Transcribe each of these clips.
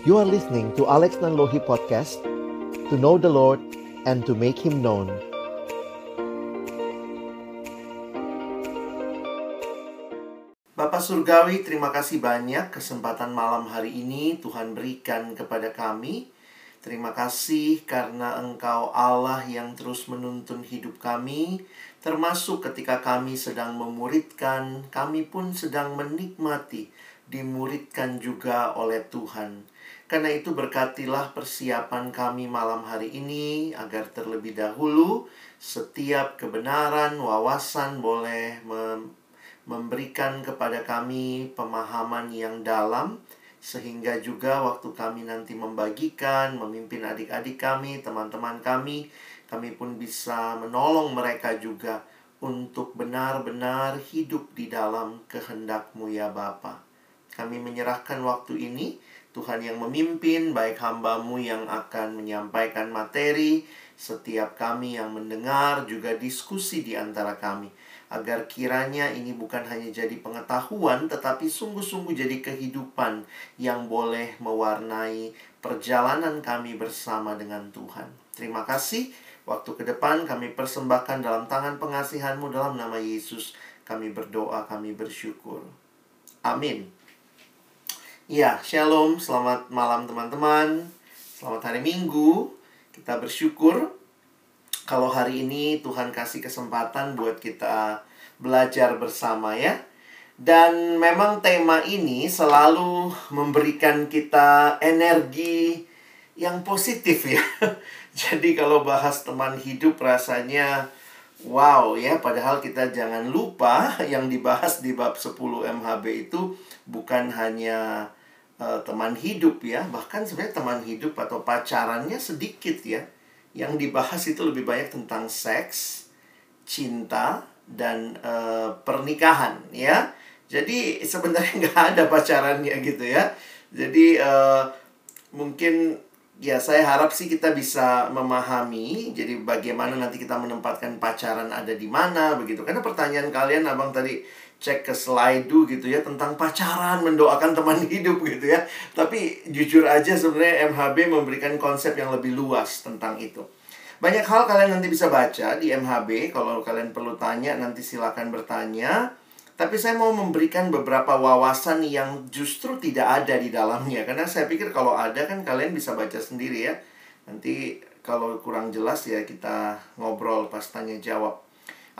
You are listening to Alex Nanlohi Podcast To know the Lord and to make Him known Bapak Surgawi, terima kasih banyak kesempatan malam hari ini Tuhan berikan kepada kami. Terima kasih karena Engkau Allah yang terus menuntun hidup kami, termasuk ketika kami sedang memuridkan, kami pun sedang menikmati, dimuridkan juga oleh Tuhan. Karena itu berkatilah persiapan kami malam hari ini agar terlebih dahulu setiap kebenaran, wawasan boleh mem memberikan kepada kami pemahaman yang dalam sehingga juga waktu kami nanti membagikan, memimpin adik-adik kami, teman-teman kami, kami pun bisa menolong mereka juga untuk benar-benar hidup di dalam kehendak-Mu ya Bapa. Kami menyerahkan waktu ini, Tuhan yang memimpin, baik hambamu yang akan menyampaikan materi, setiap kami yang mendengar, juga diskusi di antara kami agar kiranya ini bukan hanya jadi pengetahuan, tetapi sungguh-sungguh jadi kehidupan yang boleh mewarnai perjalanan kami bersama dengan Tuhan. Terima kasih. Waktu ke depan kami persembahkan dalam tangan pengasihanmu dalam nama Yesus. Kami berdoa, kami bersyukur. Amin. Ya, shalom. Selamat malam teman-teman. Selamat hari Minggu. Kita bersyukur kalau hari ini Tuhan kasih kesempatan buat kita belajar bersama ya. Dan memang tema ini selalu memberikan kita energi yang positif ya. Jadi kalau bahas teman hidup rasanya wow ya, padahal kita jangan lupa yang dibahas di bab 10 MHB itu bukan hanya uh, teman hidup ya, bahkan sebenarnya teman hidup atau pacarannya sedikit ya yang dibahas itu lebih banyak tentang seks, cinta, dan uh, pernikahan ya. Jadi sebenarnya nggak ada pacarannya gitu ya. Jadi uh, mungkin ya saya harap sih kita bisa memahami. Jadi bagaimana nanti kita menempatkan pacaran ada di mana begitu. Karena pertanyaan kalian abang tadi cek ke slide gitu ya tentang pacaran mendoakan teman hidup gitu ya. Tapi jujur aja sebenarnya MHB memberikan konsep yang lebih luas tentang itu. Banyak hal kalian nanti bisa baca di MHB. Kalau kalian perlu tanya, nanti silakan bertanya. Tapi saya mau memberikan beberapa wawasan yang justru tidak ada di dalamnya. Karena saya pikir kalau ada kan kalian bisa baca sendiri ya. Nanti kalau kurang jelas ya kita ngobrol pas tanya jawab.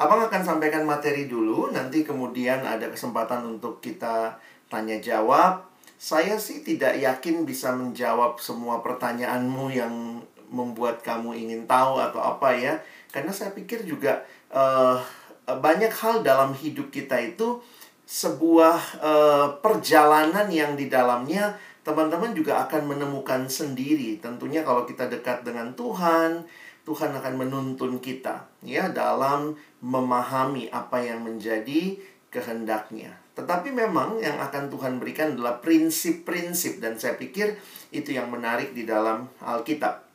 Abang akan sampaikan materi dulu, nanti kemudian ada kesempatan untuk kita tanya jawab. Saya sih tidak yakin bisa menjawab semua pertanyaanmu yang membuat kamu ingin tahu atau apa ya. Karena saya pikir juga uh, banyak hal dalam hidup kita itu sebuah uh, perjalanan yang di dalamnya teman-teman juga akan menemukan sendiri. Tentunya kalau kita dekat dengan Tuhan Tuhan akan menuntun kita ya dalam memahami apa yang menjadi kehendaknya. Tetapi memang yang akan Tuhan berikan adalah prinsip-prinsip dan saya pikir itu yang menarik di dalam Alkitab.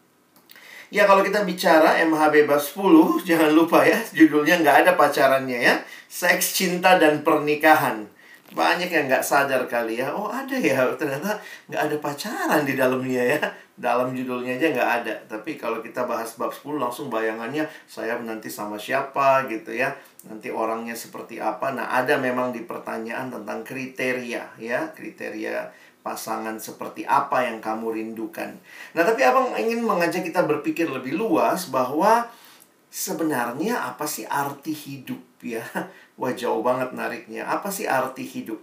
Ya kalau kita bicara MHB bab 10 Jangan lupa ya Judulnya nggak ada pacarannya ya Seks, cinta, dan pernikahan Banyak yang nggak sadar kali ya Oh ada ya Ternyata nggak ada pacaran di dalamnya ya Dalam judulnya aja nggak ada Tapi kalau kita bahas bab 10 Langsung bayangannya Saya nanti sama siapa gitu ya Nanti orangnya seperti apa Nah ada memang di pertanyaan tentang kriteria ya Kriteria pasangan seperti apa yang kamu rindukan. Nah, tapi Abang ingin mengajak kita berpikir lebih luas bahwa sebenarnya apa sih arti hidup ya? Wah, jauh banget nariknya. Apa sih arti hidup?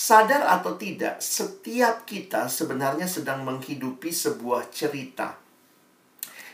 Sadar atau tidak, setiap kita sebenarnya sedang menghidupi sebuah cerita.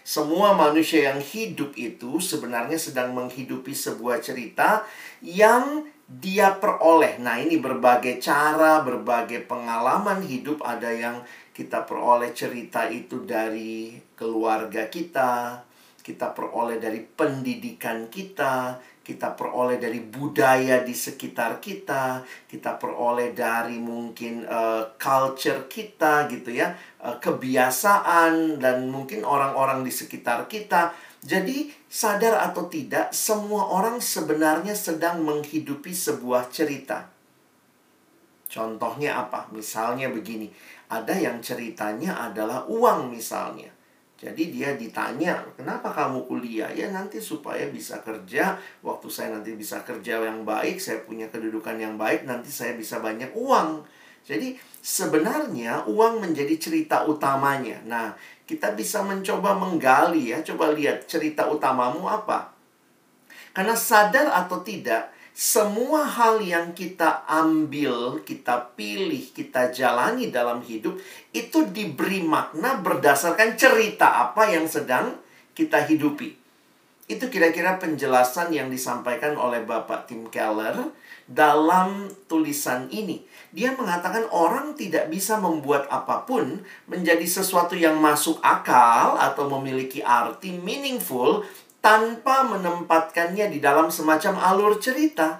Semua manusia yang hidup itu sebenarnya sedang menghidupi sebuah cerita yang dia peroleh. Nah, ini berbagai cara, berbagai pengalaman hidup ada yang kita peroleh cerita itu dari keluarga kita, kita peroleh dari pendidikan kita, kita peroleh dari budaya di sekitar kita, kita peroleh dari mungkin uh, culture kita gitu ya, uh, kebiasaan dan mungkin orang-orang di sekitar kita jadi, sadar atau tidak, semua orang sebenarnya sedang menghidupi sebuah cerita. Contohnya apa? Misalnya begini, ada yang ceritanya adalah uang misalnya. Jadi dia ditanya, kenapa kamu kuliah? Ya nanti supaya bisa kerja, waktu saya nanti bisa kerja yang baik, saya punya kedudukan yang baik, nanti saya bisa banyak uang. Jadi sebenarnya uang menjadi cerita utamanya. Nah, kita bisa mencoba menggali ya, coba lihat cerita utamamu apa. Karena sadar atau tidak, semua hal yang kita ambil, kita pilih, kita jalani dalam hidup itu diberi makna berdasarkan cerita apa yang sedang kita hidupi. Itu kira-kira penjelasan yang disampaikan oleh Bapak Tim Keller dalam tulisan ini. Dia mengatakan orang tidak bisa membuat apa pun menjadi sesuatu yang masuk akal atau memiliki arti meaningful tanpa menempatkannya di dalam semacam alur cerita.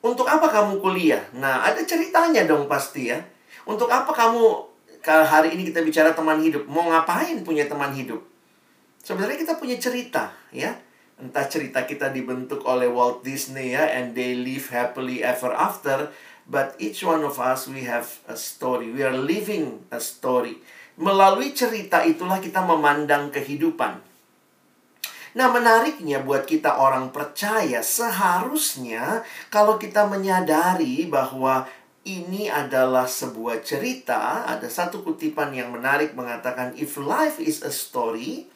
Untuk apa kamu kuliah? Nah, ada ceritanya dong pasti ya. Untuk apa kamu hari ini kita bicara teman hidup, mau ngapain punya teman hidup? Sebenarnya kita punya cerita, ya. Entah cerita kita dibentuk oleh Walt Disney ya, and they live happily ever after, but each one of us we have a story. We are living a story. Melalui cerita itulah kita memandang kehidupan. Nah, menariknya buat kita orang percaya, seharusnya kalau kita menyadari bahwa ini adalah sebuah cerita, ada satu kutipan yang menarik mengatakan if life is a story,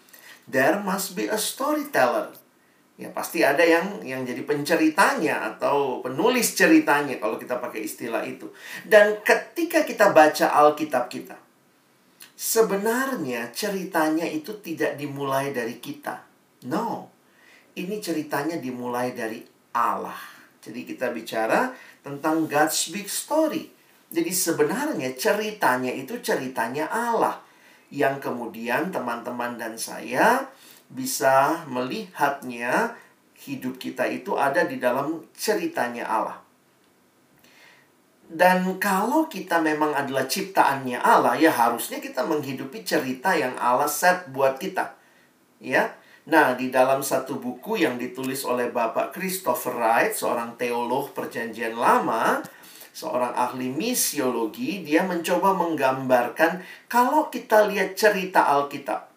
there must be a storyteller. Ya, pasti ada yang yang jadi penceritanya atau penulis ceritanya kalau kita pakai istilah itu. Dan ketika kita baca Alkitab kita, sebenarnya ceritanya itu tidak dimulai dari kita No. Ini ceritanya dimulai dari Allah. Jadi kita bicara tentang God's big story. Jadi sebenarnya ceritanya itu ceritanya Allah yang kemudian teman-teman dan saya bisa melihatnya hidup kita itu ada di dalam ceritanya Allah. Dan kalau kita memang adalah ciptaannya Allah, ya harusnya kita menghidupi cerita yang Allah set buat kita. Ya, Nah, di dalam satu buku yang ditulis oleh Bapak Christopher Wright, seorang teolog perjanjian lama, seorang ahli misiologi, dia mencoba menggambarkan kalau kita lihat cerita Alkitab.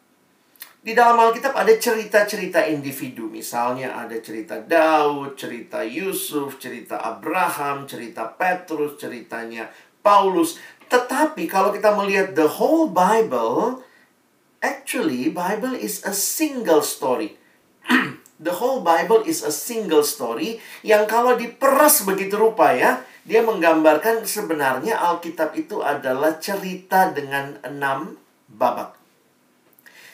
Di dalam Alkitab ada cerita-cerita individu, misalnya ada cerita Daud, cerita Yusuf, cerita Abraham, cerita Petrus, ceritanya Paulus. Tetapi kalau kita melihat the whole Bible, Actually, Bible is a single story. The whole Bible is a single story yang kalau diperas begitu rupa ya, dia menggambarkan sebenarnya Alkitab itu adalah cerita dengan enam babak.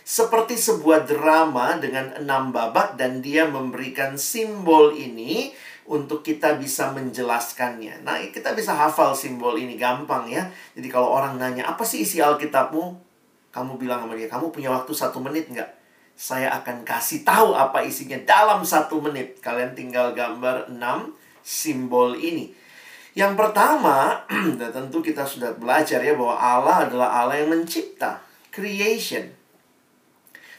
Seperti sebuah drama dengan enam babak dan dia memberikan simbol ini untuk kita bisa menjelaskannya. Nah, kita bisa hafal simbol ini gampang ya. Jadi kalau orang nanya, apa sih isi Alkitabmu? Kamu bilang sama dia, kamu punya waktu satu menit nggak? Saya akan kasih tahu apa isinya dalam satu menit. Kalian tinggal gambar enam simbol ini. Yang pertama, dan tentu kita sudah belajar ya bahwa Allah adalah Allah yang mencipta, creation.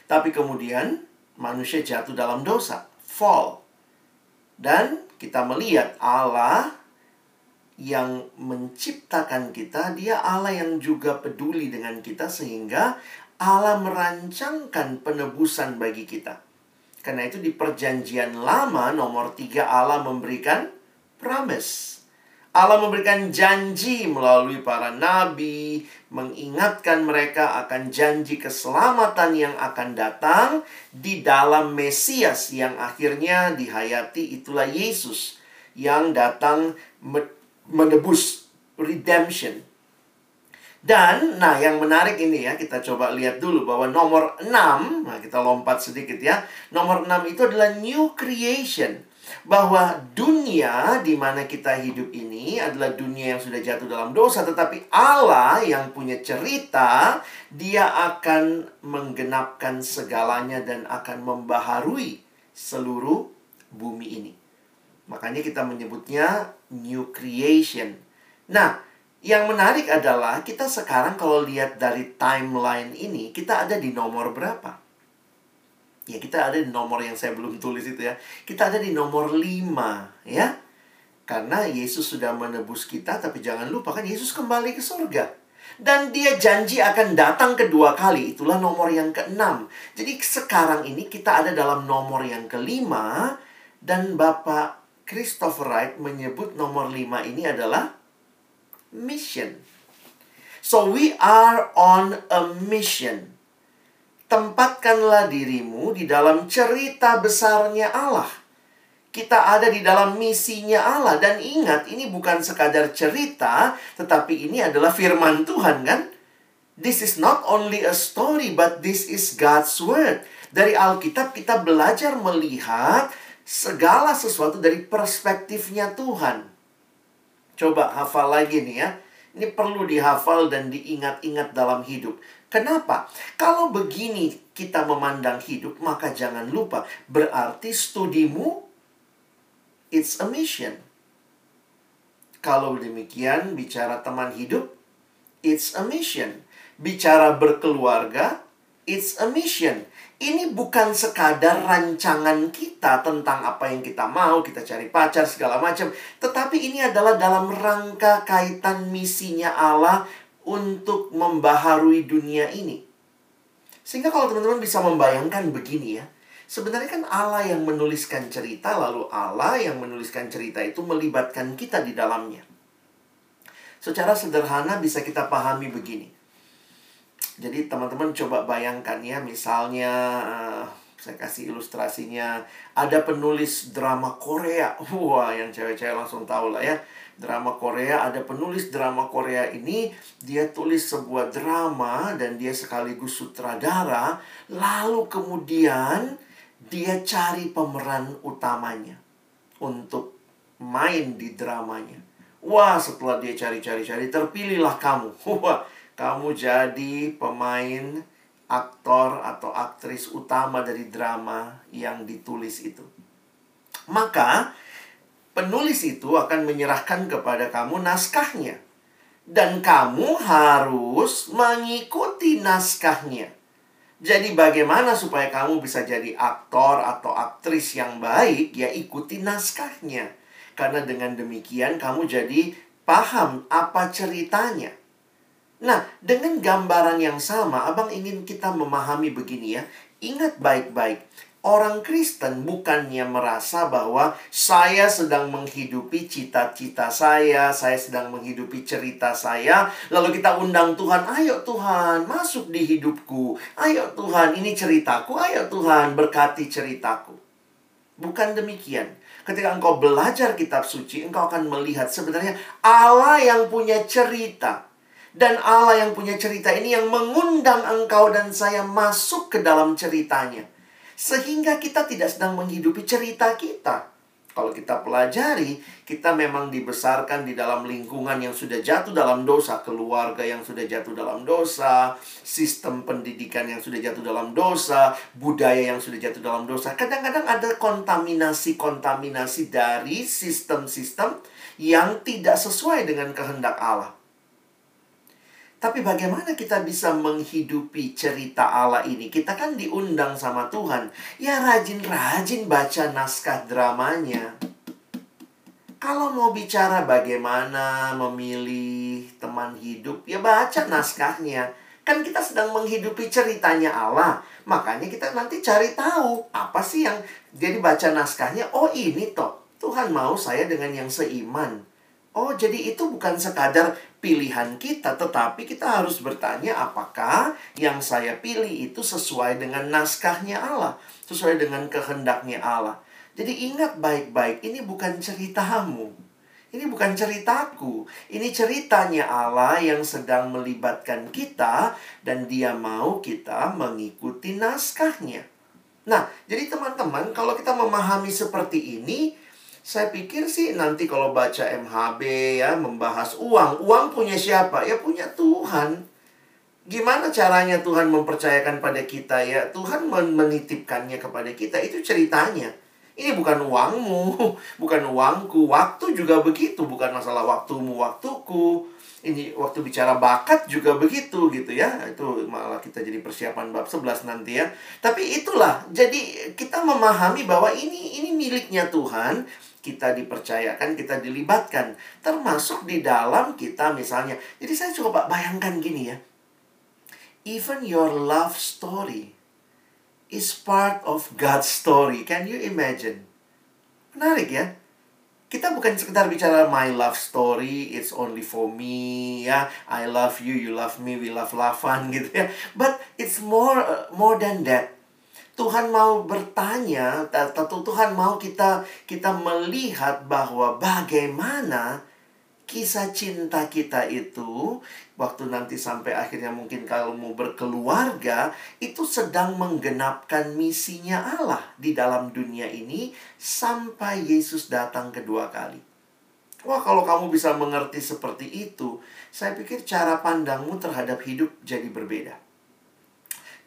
Tapi kemudian manusia jatuh dalam dosa, fall. Dan kita melihat Allah yang menciptakan kita, dia Allah yang juga peduli dengan kita sehingga Allah merancangkan penebusan bagi kita. Karena itu di perjanjian lama nomor tiga Allah memberikan promise. Allah memberikan janji melalui para nabi, mengingatkan mereka akan janji keselamatan yang akan datang di dalam Mesias yang akhirnya dihayati itulah Yesus yang datang menebus redemption. Dan, nah yang menarik ini ya, kita coba lihat dulu bahwa nomor 6, nah kita lompat sedikit ya. Nomor 6 itu adalah new creation. Bahwa dunia di mana kita hidup ini adalah dunia yang sudah jatuh dalam dosa. Tetapi Allah yang punya cerita, dia akan menggenapkan segalanya dan akan membaharui seluruh bumi ini. Makanya kita menyebutnya new creation. Nah, yang menarik adalah kita sekarang kalau lihat dari timeline ini, kita ada di nomor berapa? Ya, kita ada di nomor yang saya belum tulis itu ya. Kita ada di nomor 5, ya. Karena Yesus sudah menebus kita, tapi jangan lupa kan Yesus kembali ke surga. Dan dia janji akan datang kedua kali. Itulah nomor yang keenam. Jadi sekarang ini kita ada dalam nomor yang kelima. Dan Bapak Christopher Wright menyebut nomor lima ini adalah mission. So we are on a mission. Tempatkanlah dirimu di dalam cerita besarnya Allah kita ada di dalam misinya Allah dan ingat ini bukan sekadar cerita tetapi ini adalah firman Tuhan kan This is not only a story but this is God's word dari Alkitab kita belajar melihat segala sesuatu dari perspektifnya Tuhan coba hafal lagi nih ya ini perlu dihafal dan diingat-ingat dalam hidup Kenapa? Kalau begini kita memandang hidup, maka jangan lupa berarti studimu It's a mission. Kalau demikian, bicara teman hidup, it's a mission. Bicara berkeluarga, it's a mission. Ini bukan sekadar rancangan kita tentang apa yang kita mau, kita cari pacar, segala macam. Tetapi ini adalah dalam rangka kaitan misinya Allah untuk membaharui dunia ini. Sehingga kalau teman-teman bisa membayangkan begini ya, Sebenarnya kan Allah yang menuliskan cerita, lalu Allah yang menuliskan cerita itu melibatkan kita di dalamnya. Secara sederhana bisa kita pahami begini. Jadi teman-teman coba bayangkan ya, misalnya uh, saya kasih ilustrasinya, ada penulis drama Korea. Wah, yang cewek-cewek langsung tahu lah ya. Drama Korea, ada penulis drama Korea ini, dia tulis sebuah drama dan dia sekaligus sutradara. Lalu kemudian dia cari pemeran utamanya untuk main di dramanya. Wah, setelah dia cari-cari-cari, terpilihlah kamu. Wah, kamu jadi pemain, aktor atau aktris utama dari drama yang ditulis itu. Maka, penulis itu akan menyerahkan kepada kamu naskahnya. Dan kamu harus mengikuti naskahnya. Jadi bagaimana supaya kamu bisa jadi aktor atau aktris yang baik? Ya ikuti naskahnya. Karena dengan demikian kamu jadi paham apa ceritanya. Nah, dengan gambaran yang sama, Abang ingin kita memahami begini ya. Ingat baik-baik, Orang Kristen bukannya merasa bahwa saya sedang menghidupi cita-cita saya, saya sedang menghidupi cerita saya, lalu kita undang Tuhan, "Ayo Tuhan, masuk di hidupku. Ayo Tuhan, ini ceritaku. Ayo Tuhan, berkati ceritaku." Bukan demikian. Ketika engkau belajar kitab suci, engkau akan melihat sebenarnya Allah yang punya cerita. Dan Allah yang punya cerita ini yang mengundang engkau dan saya masuk ke dalam ceritanya. Sehingga kita tidak sedang menghidupi cerita kita. Kalau kita pelajari, kita memang dibesarkan di dalam lingkungan yang sudah jatuh dalam dosa, keluarga yang sudah jatuh dalam dosa, sistem pendidikan yang sudah jatuh dalam dosa, budaya yang sudah jatuh dalam dosa. Kadang-kadang ada kontaminasi-kontaminasi dari sistem-sistem yang tidak sesuai dengan kehendak Allah. Tapi bagaimana kita bisa menghidupi cerita Allah ini? Kita kan diundang sama Tuhan. Ya rajin-rajin baca naskah dramanya. Kalau mau bicara bagaimana memilih teman hidup, ya baca naskahnya. Kan kita sedang menghidupi ceritanya Allah. Makanya kita nanti cari tahu apa sih yang jadi baca naskahnya. Oh ini toh, Tuhan mau saya dengan yang seiman. Oh jadi itu bukan sekadar pilihan kita, tetapi kita harus bertanya apakah yang saya pilih itu sesuai dengan naskahnya Allah, sesuai dengan kehendaknya Allah. Jadi ingat baik-baik, ini bukan ceritamu. Ini bukan ceritaku. Ini ceritanya Allah yang sedang melibatkan kita dan dia mau kita mengikuti naskahnya. Nah, jadi teman-teman, kalau kita memahami seperti ini, saya pikir sih nanti kalau baca MHB ya membahas uang, uang punya siapa? Ya punya Tuhan. Gimana caranya Tuhan mempercayakan pada kita ya? Tuhan menitipkannya kepada kita itu ceritanya. Ini bukan uangmu, bukan uangku. Waktu juga begitu, bukan masalah waktumu, waktuku. Ini waktu bicara bakat juga begitu gitu ya. Itu malah kita jadi persiapan bab 11 nanti ya. Tapi itulah, jadi kita memahami bahwa ini ini miliknya Tuhan kita dipercayakan, kita dilibatkan. Termasuk di dalam kita misalnya. Jadi saya coba bayangkan gini ya. Even your love story is part of God's story. Can you imagine? Menarik ya. Kita bukan sekedar bicara my love story, it's only for me, ya. I love you, you love me, we love Lavan gitu ya. But it's more uh, more than that. Tuhan mau bertanya, tentu Tuhan mau kita kita melihat bahwa bagaimana kisah cinta kita itu waktu nanti sampai akhirnya mungkin kalau mau berkeluarga itu sedang menggenapkan misinya Allah di dalam dunia ini sampai Yesus datang kedua kali. Wah, kalau kamu bisa mengerti seperti itu, saya pikir cara pandangmu terhadap hidup jadi berbeda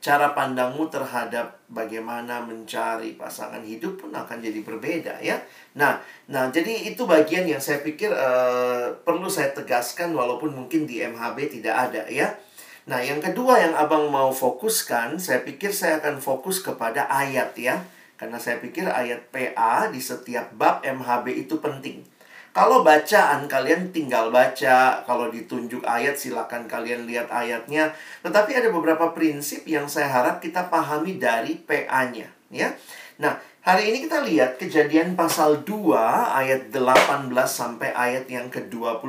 cara pandangmu terhadap bagaimana mencari pasangan hidup pun akan jadi berbeda ya. Nah, nah jadi itu bagian yang saya pikir uh, perlu saya tegaskan walaupun mungkin di MHB tidak ada ya. Nah, yang kedua yang Abang mau fokuskan, saya pikir saya akan fokus kepada ayat ya. Karena saya pikir ayat PA di setiap bab MHB itu penting. Kalau bacaan kalian tinggal baca, kalau ditunjuk ayat silakan kalian lihat ayatnya. Tetapi ada beberapa prinsip yang saya harap kita pahami dari PA-nya, ya. Nah, hari ini kita lihat Kejadian pasal 2 ayat 18 sampai ayat yang ke-25.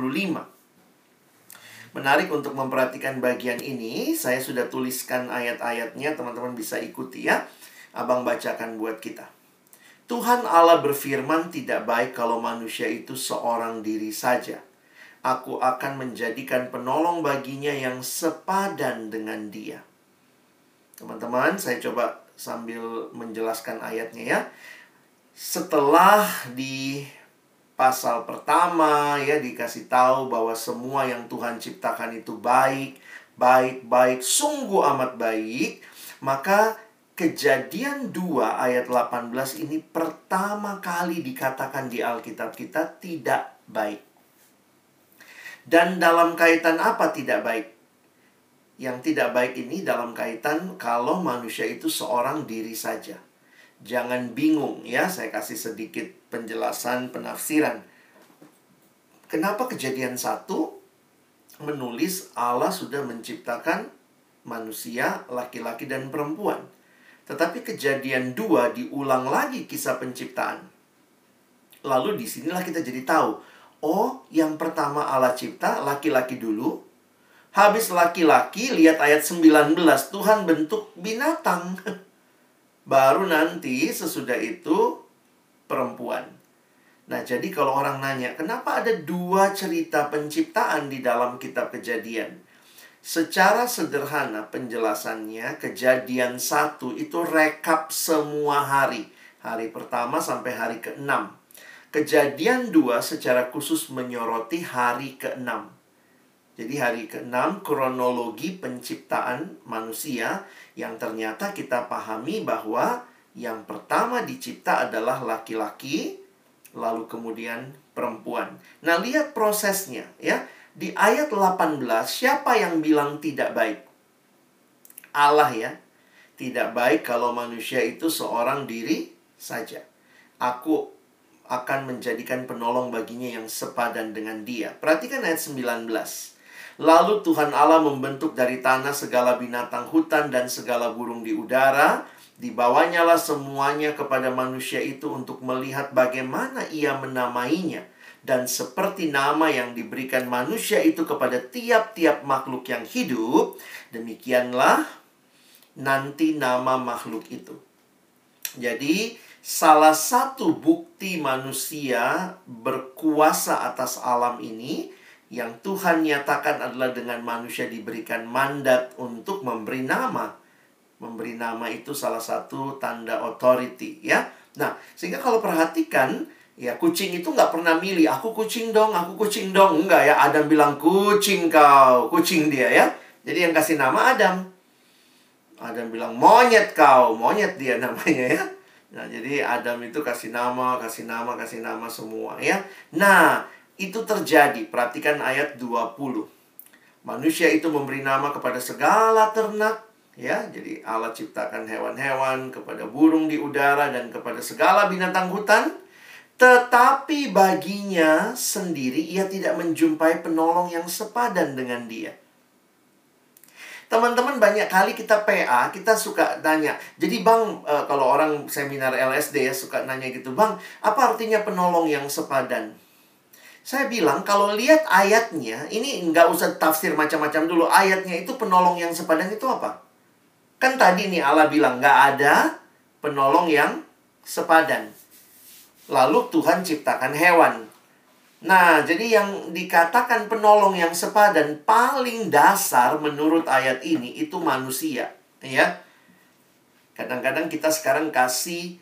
Menarik untuk memperhatikan bagian ini, saya sudah tuliskan ayat-ayatnya, teman-teman bisa ikuti ya. Abang bacakan buat kita. Tuhan Allah berfirman tidak baik kalau manusia itu seorang diri saja. Aku akan menjadikan penolong baginya yang sepadan dengan dia. Teman-teman, saya coba sambil menjelaskan ayatnya ya. Setelah di pasal pertama ya dikasih tahu bahwa semua yang Tuhan ciptakan itu baik, baik, baik, sungguh amat baik, maka Kejadian 2 ayat 18 ini pertama kali dikatakan di Alkitab kita tidak baik. Dan dalam kaitan apa tidak baik? Yang tidak baik ini dalam kaitan kalau manusia itu seorang diri saja. Jangan bingung ya, saya kasih sedikit penjelasan penafsiran. Kenapa kejadian satu menulis Allah sudah menciptakan manusia laki-laki dan perempuan. Tetapi kejadian dua diulang lagi kisah penciptaan. Lalu di sinilah kita jadi tahu. Oh, yang pertama Allah cipta laki-laki dulu. Habis laki-laki, lihat ayat 19. Tuhan bentuk binatang. Baru nanti sesudah itu perempuan. Nah, jadi kalau orang nanya, kenapa ada dua cerita penciptaan di dalam kitab kejadian? Secara sederhana penjelasannya, kejadian satu itu rekap semua hari. Hari pertama sampai hari ke-6. Kejadian dua secara khusus menyoroti hari ke-6. Jadi hari ke-6 kronologi penciptaan manusia yang ternyata kita pahami bahwa yang pertama dicipta adalah laki-laki, lalu kemudian perempuan. Nah, lihat prosesnya ya di ayat 18, siapa yang bilang tidak baik? Allah ya. Tidak baik kalau manusia itu seorang diri saja. Aku akan menjadikan penolong baginya yang sepadan dengan dia. Perhatikan ayat 19. Lalu Tuhan Allah membentuk dari tanah segala binatang hutan dan segala burung di udara. Dibawanyalah semuanya kepada manusia itu untuk melihat bagaimana ia menamainya dan seperti nama yang diberikan manusia itu kepada tiap-tiap makhluk yang hidup, demikianlah nanti nama makhluk itu. Jadi, salah satu bukti manusia berkuasa atas alam ini yang Tuhan nyatakan adalah dengan manusia diberikan mandat untuk memberi nama. Memberi nama itu salah satu tanda authority, ya. Nah, sehingga kalau perhatikan, Ya, kucing itu nggak pernah milih, aku kucing dong, aku kucing dong. Enggak ya, Adam bilang kucing kau, kucing dia ya. Jadi yang kasih nama Adam. Adam bilang monyet kau, monyet dia namanya ya. Nah, jadi Adam itu kasih nama, kasih nama, kasih nama semua ya. Nah, itu terjadi. Perhatikan ayat 20. Manusia itu memberi nama kepada segala ternak ya. Jadi Allah ciptakan hewan-hewan kepada burung di udara dan kepada segala binatang hutan Tetapi baginya sendiri ia tidak menjumpai penolong yang sepadan dengan dia. Teman-teman banyak kali kita PA, kita suka tanya. Jadi bang, e, kalau orang seminar LSD ya suka nanya gitu. Bang, apa artinya penolong yang sepadan? Saya bilang kalau lihat ayatnya, ini nggak usah tafsir macam-macam dulu. Ayatnya itu penolong yang sepadan itu apa? Kan tadi nih Allah bilang nggak ada penolong yang sepadan. Lalu Tuhan ciptakan hewan. Nah, jadi yang dikatakan penolong yang sepadan paling dasar menurut ayat ini itu manusia, ya. Kadang-kadang kita sekarang kasih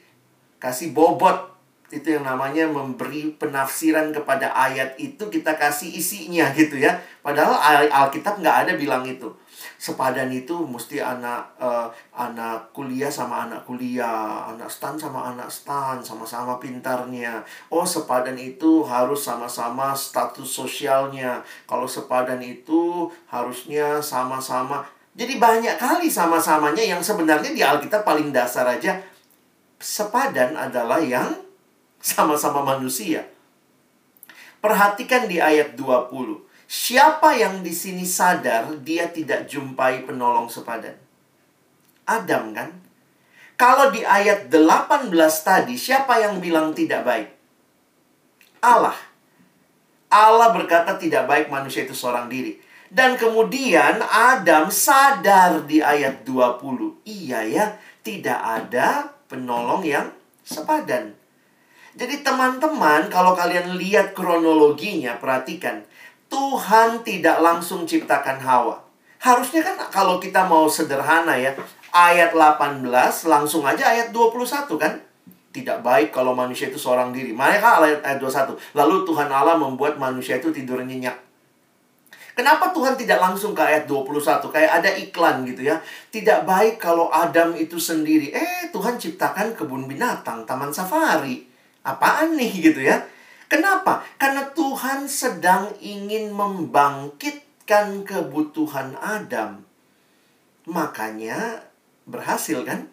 kasih bobot itu yang namanya memberi penafsiran kepada ayat itu kita kasih isinya gitu ya. Padahal Alkitab nggak ada bilang itu sepadan itu mesti anak uh, anak kuliah sama anak kuliah, anak stan sama anak stan, sama-sama pintarnya. Oh, sepadan itu harus sama-sama status sosialnya. Kalau sepadan itu harusnya sama-sama. Jadi banyak kali sama-samanya yang sebenarnya di Alkitab paling dasar aja sepadan adalah yang sama-sama manusia. Perhatikan di ayat 20. Siapa yang di sini sadar dia tidak jumpai penolong sepadan? Adam kan? Kalau di ayat 18 tadi, siapa yang bilang tidak baik? Allah. Allah berkata tidak baik manusia itu seorang diri. Dan kemudian Adam sadar di ayat 20. Iya ya, tidak ada penolong yang sepadan. Jadi teman-teman, kalau kalian lihat kronologinya, perhatikan. Tuhan tidak langsung ciptakan Hawa. Harusnya kan kalau kita mau sederhana ya, ayat 18 langsung aja ayat 21 kan? Tidak baik kalau manusia itu seorang diri. Mereka ayat, ayat 21. Lalu Tuhan Allah membuat manusia itu tidur nyenyak. Kenapa Tuhan tidak langsung ke ayat 21? Kayak ada iklan gitu ya. Tidak baik kalau Adam itu sendiri. Eh, Tuhan ciptakan kebun binatang, taman safari. Apaan nih gitu ya? Kenapa? Karena Tuhan sedang ingin membangkitkan kebutuhan Adam. Makanya berhasil kan?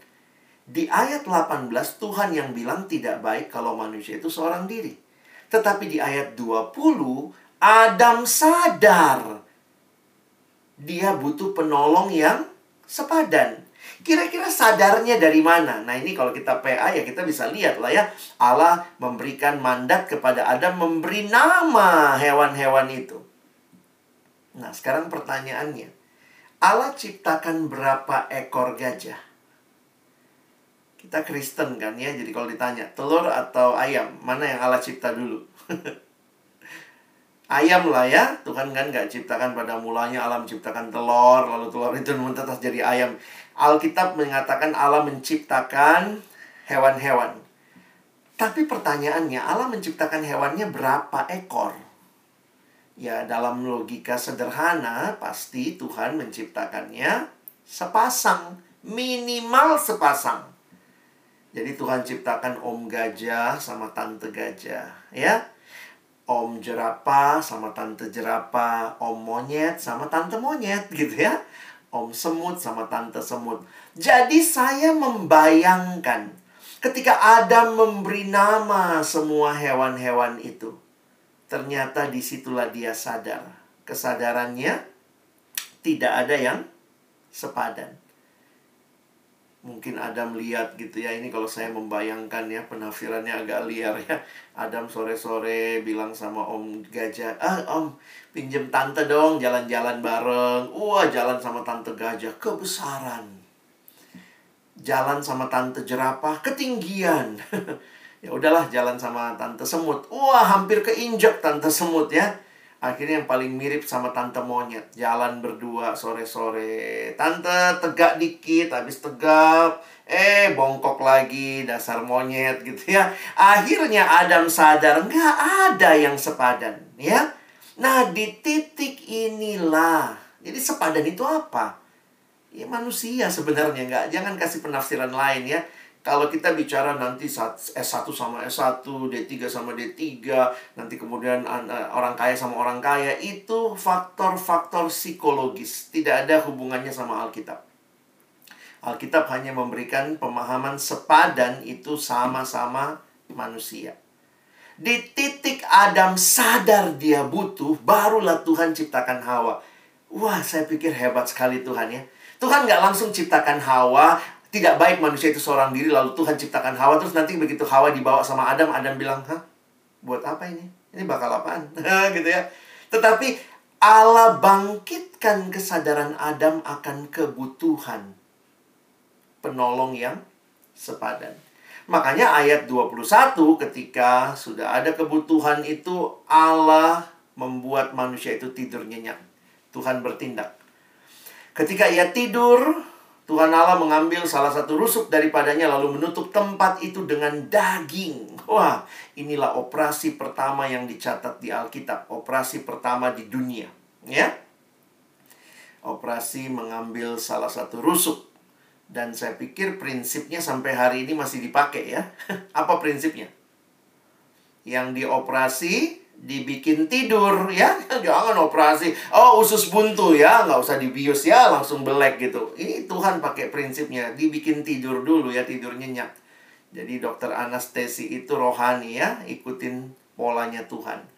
Di ayat 18 Tuhan yang bilang tidak baik kalau manusia itu seorang diri. Tetapi di ayat 20 Adam sadar dia butuh penolong yang sepadan. Kira-kira sadarnya dari mana? Nah ini kalau kita PA ya kita bisa lihat lah ya. Allah memberikan mandat kepada Adam memberi nama hewan-hewan itu. Nah sekarang pertanyaannya. Allah ciptakan berapa ekor gajah? Kita Kristen kan ya, jadi kalau ditanya telur atau ayam, mana yang Allah cipta dulu? ayam lah ya Tuhan kan nggak ciptakan pada mulanya Allah menciptakan telur lalu telur itu mentetas jadi ayam Alkitab mengatakan Allah menciptakan hewan-hewan. Tapi pertanyaannya Allah menciptakan hewannya berapa ekor? Ya dalam logika sederhana pasti Tuhan menciptakannya sepasang minimal sepasang. Jadi Tuhan ciptakan om gajah sama tante gajah ya. Om jerapah sama tante jerapah, om monyet sama tante monyet gitu ya. Om semut sama tante semut. Jadi saya membayangkan ketika Adam memberi nama semua hewan-hewan itu. Ternyata di situlah dia sadar. Kesadarannya tidak ada yang sepadan mungkin Adam lihat gitu ya ini kalau saya membayangkan ya penafsirannya agak liar ya. Adam sore-sore bilang sama Om Gajah ah Om pinjem tante dong jalan-jalan bareng. Wah jalan sama tante gajah kebesaran. Jalan sama tante jerapah ketinggian. Ya udahlah jalan sama tante semut. Wah hampir keinjak tante semut ya Akhirnya yang paling mirip sama tante monyet. Jalan berdua sore-sore. Tante tegak dikit, habis tegap. Eh, bongkok lagi, dasar monyet gitu ya. Akhirnya Adam sadar, nggak ada yang sepadan. ya. Nah, di titik inilah. Jadi sepadan itu apa? Ya manusia sebenarnya. nggak Jangan kasih penafsiran lain ya kalau kita bicara nanti S1 sama S1, D3 sama D3, nanti kemudian eh, orang kaya sama orang kaya, itu faktor-faktor psikologis. Tidak ada hubungannya sama Alkitab. Alkitab hanya memberikan pemahaman sepadan itu sama-sama manusia. Di titik Adam sadar dia butuh, barulah Tuhan ciptakan Hawa. Wah, saya pikir hebat sekali Tuhan ya. Tuhan nggak langsung ciptakan Hawa, tidak baik manusia itu seorang diri, lalu Tuhan ciptakan Hawa, terus nanti begitu Hawa dibawa sama Adam, Adam bilang, Hah, buat apa ini? Ini bakal apaan? gitu ya. Tetapi Allah bangkitkan kesadaran Adam akan kebutuhan penolong yang sepadan. Makanya ayat 21 ketika sudah ada kebutuhan itu Allah membuat manusia itu tidur nyenyak. Tuhan bertindak. Ketika ia tidur, Tuhan Allah mengambil salah satu rusuk daripadanya lalu menutup tempat itu dengan daging. Wah, inilah operasi pertama yang dicatat di Alkitab, operasi pertama di dunia, ya. Operasi mengambil salah satu rusuk dan saya pikir prinsipnya sampai hari ini masih dipakai ya. Apa prinsipnya? Yang dioperasi dibikin tidur ya. Jangan operasi. Oh usus buntu ya. Nggak usah dibius ya. Langsung belek gitu. Ini Tuhan pakai prinsipnya. Dibikin tidur dulu ya. Tidur nyenyak. Jadi dokter anestesi itu rohani ya. Ikutin polanya Tuhan.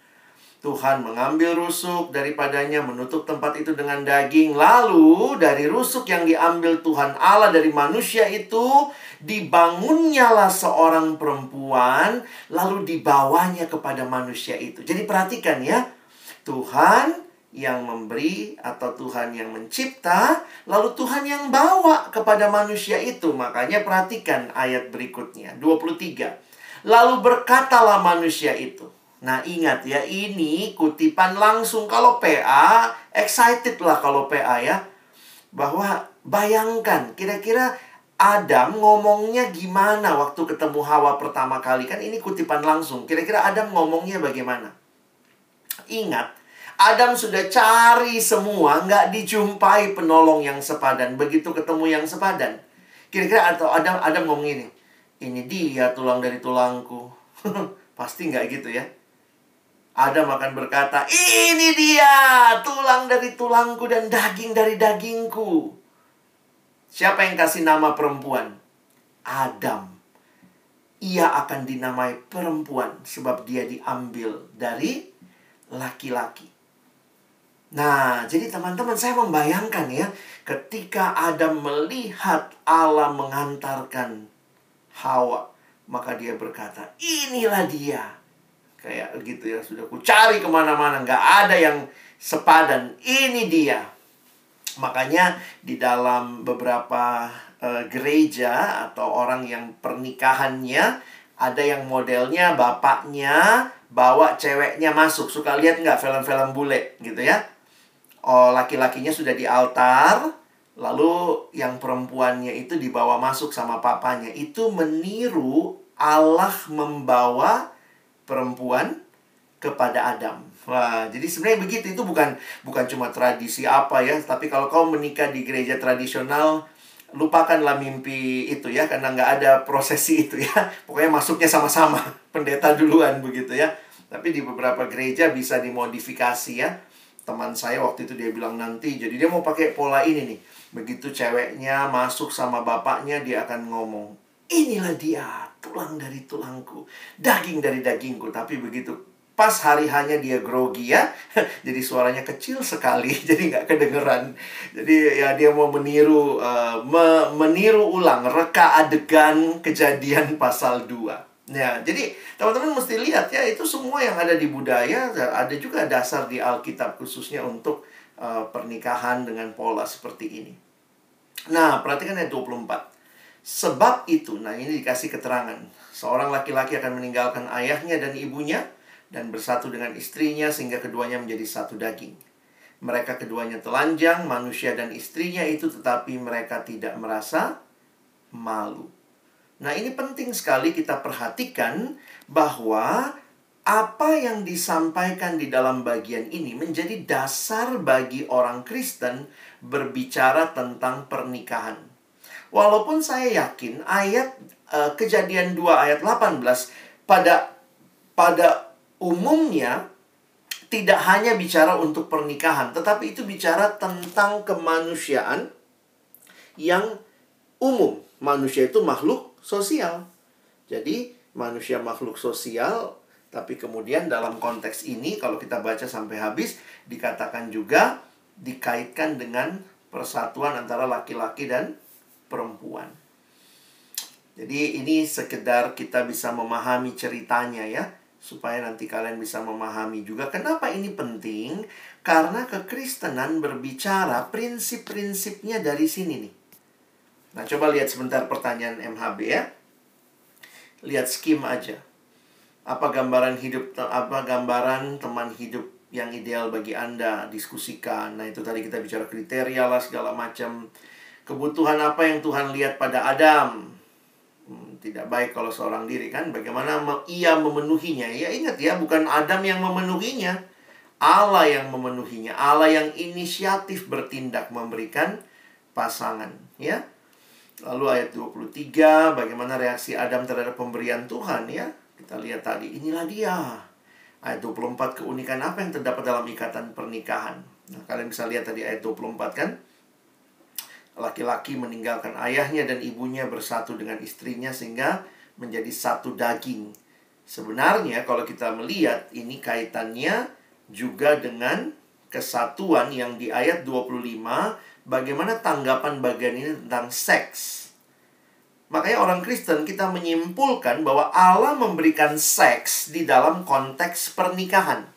Tuhan mengambil rusuk daripadanya, menutup tempat itu dengan daging. Lalu dari rusuk yang diambil Tuhan Allah dari manusia itu, dibangunnyalah seorang perempuan, lalu dibawanya kepada manusia itu. Jadi perhatikan ya, Tuhan yang memberi atau Tuhan yang mencipta, lalu Tuhan yang bawa kepada manusia itu. Makanya perhatikan ayat berikutnya, 23. Lalu berkatalah manusia itu, Nah ingat ya ini kutipan langsung. Kalau PA excited lah kalau PA ya. Bahwa bayangkan kira-kira Adam ngomongnya gimana waktu ketemu Hawa pertama kali? Kan ini kutipan langsung. Kira-kira Adam ngomongnya bagaimana? Ingat Adam sudah cari semua nggak dijumpai penolong yang sepadan. Begitu ketemu yang sepadan. Kira-kira atau Adam Adam ngomong ini ini dia tulang dari tulangku. Pasti nggak gitu ya Adam akan berkata, ini dia tulang dari tulangku dan daging dari dagingku. Siapa yang kasih nama perempuan? Adam. Ia akan dinamai perempuan sebab dia diambil dari laki-laki. Nah, jadi teman-teman saya membayangkan ya, ketika Adam melihat Allah mengantarkan Hawa, maka dia berkata, inilah dia kayak gitu ya sudah ku cari ke mana-mana. Nggak ada yang sepadan. Ini dia. Makanya di dalam beberapa uh, gereja atau orang yang pernikahannya ada yang modelnya bapaknya bawa ceweknya masuk. Suka lihat nggak film-film bule gitu ya? Oh laki-lakinya sudah di altar lalu yang perempuannya itu dibawa masuk sama papanya. Itu meniru Allah membawa perempuan kepada Adam. Wah, jadi sebenarnya begitu itu bukan bukan cuma tradisi apa ya, tapi kalau kau menikah di gereja tradisional lupakanlah mimpi itu ya karena nggak ada prosesi itu ya. Pokoknya masuknya sama-sama, pendeta duluan begitu ya. Tapi di beberapa gereja bisa dimodifikasi ya. Teman saya waktu itu dia bilang nanti jadi dia mau pakai pola ini nih. Begitu ceweknya masuk sama bapaknya dia akan ngomong, "Inilah dia, tulang dari tulangku, daging dari dagingku. Tapi begitu pas hari hanya dia grogi ya, jadi suaranya kecil sekali, jadi nggak kedengeran. Jadi ya dia mau meniru, uh, me meniru ulang reka adegan kejadian pasal 2. Ya, jadi teman-teman mesti lihat ya, itu semua yang ada di budaya, ada juga dasar di Alkitab khususnya untuk uh, pernikahan dengan pola seperti ini. Nah, perhatikan ayat 24. Sebab itu, nah ini dikasih keterangan. Seorang laki-laki akan meninggalkan ayahnya dan ibunya dan bersatu dengan istrinya sehingga keduanya menjadi satu daging. Mereka keduanya telanjang, manusia dan istrinya itu tetapi mereka tidak merasa malu. Nah, ini penting sekali kita perhatikan bahwa apa yang disampaikan di dalam bagian ini menjadi dasar bagi orang Kristen berbicara tentang pernikahan. Walaupun saya yakin ayat uh, Kejadian 2 ayat 18 pada pada umumnya tidak hanya bicara untuk pernikahan, tetapi itu bicara tentang kemanusiaan yang umum. Manusia itu makhluk sosial. Jadi, manusia makhluk sosial, Tapi kemudian dalam konteks ini kalau kita baca sampai habis dikatakan juga dikaitkan dengan persatuan antara laki-laki dan perempuan. Jadi ini sekedar kita bisa memahami ceritanya ya supaya nanti kalian bisa memahami juga kenapa ini penting karena kekristenan berbicara prinsip-prinsipnya dari sini nih. Nah, coba lihat sebentar pertanyaan MHB ya. Lihat skim aja apa gambaran hidup apa gambaran teman hidup yang ideal bagi Anda diskusikan. Nah, itu tadi kita bicara kriteria lah segala macam. Kebutuhan apa yang Tuhan lihat pada Adam? Hmm, tidak baik kalau seorang diri kan. Bagaimana ia memenuhinya? Ya ingat ya, bukan Adam yang memenuhinya. Allah yang memenuhinya. Allah yang inisiatif bertindak memberikan pasangan, ya. Lalu ayat 23, bagaimana reaksi Adam terhadap pemberian Tuhan, ya kita lihat tadi, inilah dia. Ayat 24, keunikan apa yang terdapat dalam ikatan pernikahan. Nah, kalian bisa lihat tadi ayat 24 kan? Laki-laki meninggalkan ayahnya dan ibunya bersatu dengan istrinya sehingga menjadi satu daging. Sebenarnya kalau kita melihat ini kaitannya juga dengan kesatuan yang di ayat 25 bagaimana tanggapan bagian ini tentang seks. Makanya orang Kristen kita menyimpulkan bahwa Allah memberikan seks di dalam konteks pernikahan.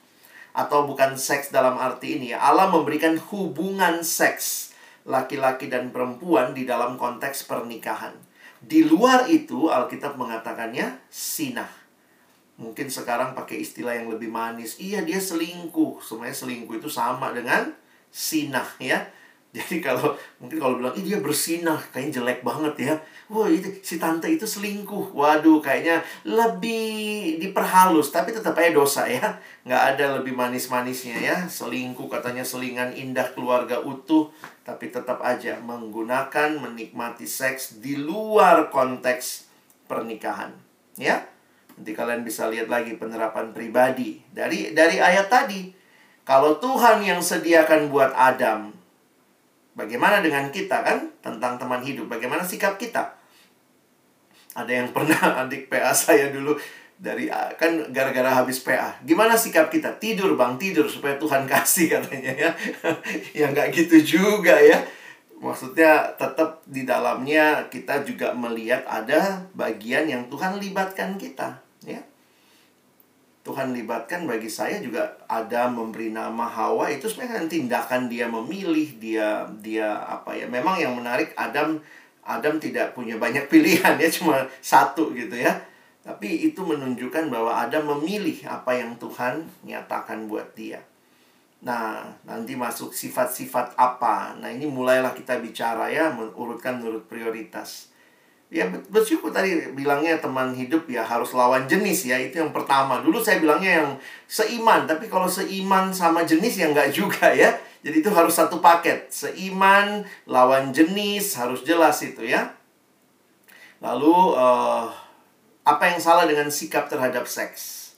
Atau bukan seks dalam arti ini ya. Allah memberikan hubungan seks laki-laki dan perempuan di dalam konteks pernikahan. Di luar itu Alkitab mengatakannya sinah. Mungkin sekarang pakai istilah yang lebih manis. Iya dia selingkuh. Sebenarnya selingkuh itu sama dengan sinah ya. Jadi kalau mungkin kalau bilang, ih dia bersinah, kayaknya jelek banget ya. Wah itu si tante itu selingkuh. Waduh, kayaknya lebih diperhalus, tapi tetap aja dosa ya. Nggak ada lebih manis-manisnya ya. Selingkuh katanya selingan indah keluarga utuh, tapi tetap aja menggunakan menikmati seks di luar konteks pernikahan. Ya, nanti kalian bisa lihat lagi penerapan pribadi dari dari ayat tadi. Kalau Tuhan yang sediakan buat Adam Bagaimana dengan kita kan tentang teman hidup? Bagaimana sikap kita? Ada yang pernah adik PA saya dulu dari kan gara-gara habis PA. Gimana sikap kita? Tidur bang, tidur supaya Tuhan kasih katanya ya. ya nggak gitu juga ya. Maksudnya tetap di dalamnya kita juga melihat ada bagian yang Tuhan libatkan kita, ya. Tuhan libatkan bagi saya juga ada memberi nama Hawa itu sebenarnya kan tindakan dia memilih dia dia apa ya memang yang menarik Adam Adam tidak punya banyak pilihan ya cuma satu gitu ya tapi itu menunjukkan bahwa Adam memilih apa yang Tuhan nyatakan buat dia. Nah nanti masuk sifat-sifat apa. Nah ini mulailah kita bicara ya urutkan menurut prioritas. Ya bersyukur tadi bilangnya teman hidup ya harus lawan jenis ya itu yang pertama. Dulu saya bilangnya yang seiman tapi kalau seiman sama jenis ya nggak juga ya. Jadi itu harus satu paket. Seiman lawan jenis harus jelas itu ya. Lalu uh, apa yang salah dengan sikap terhadap seks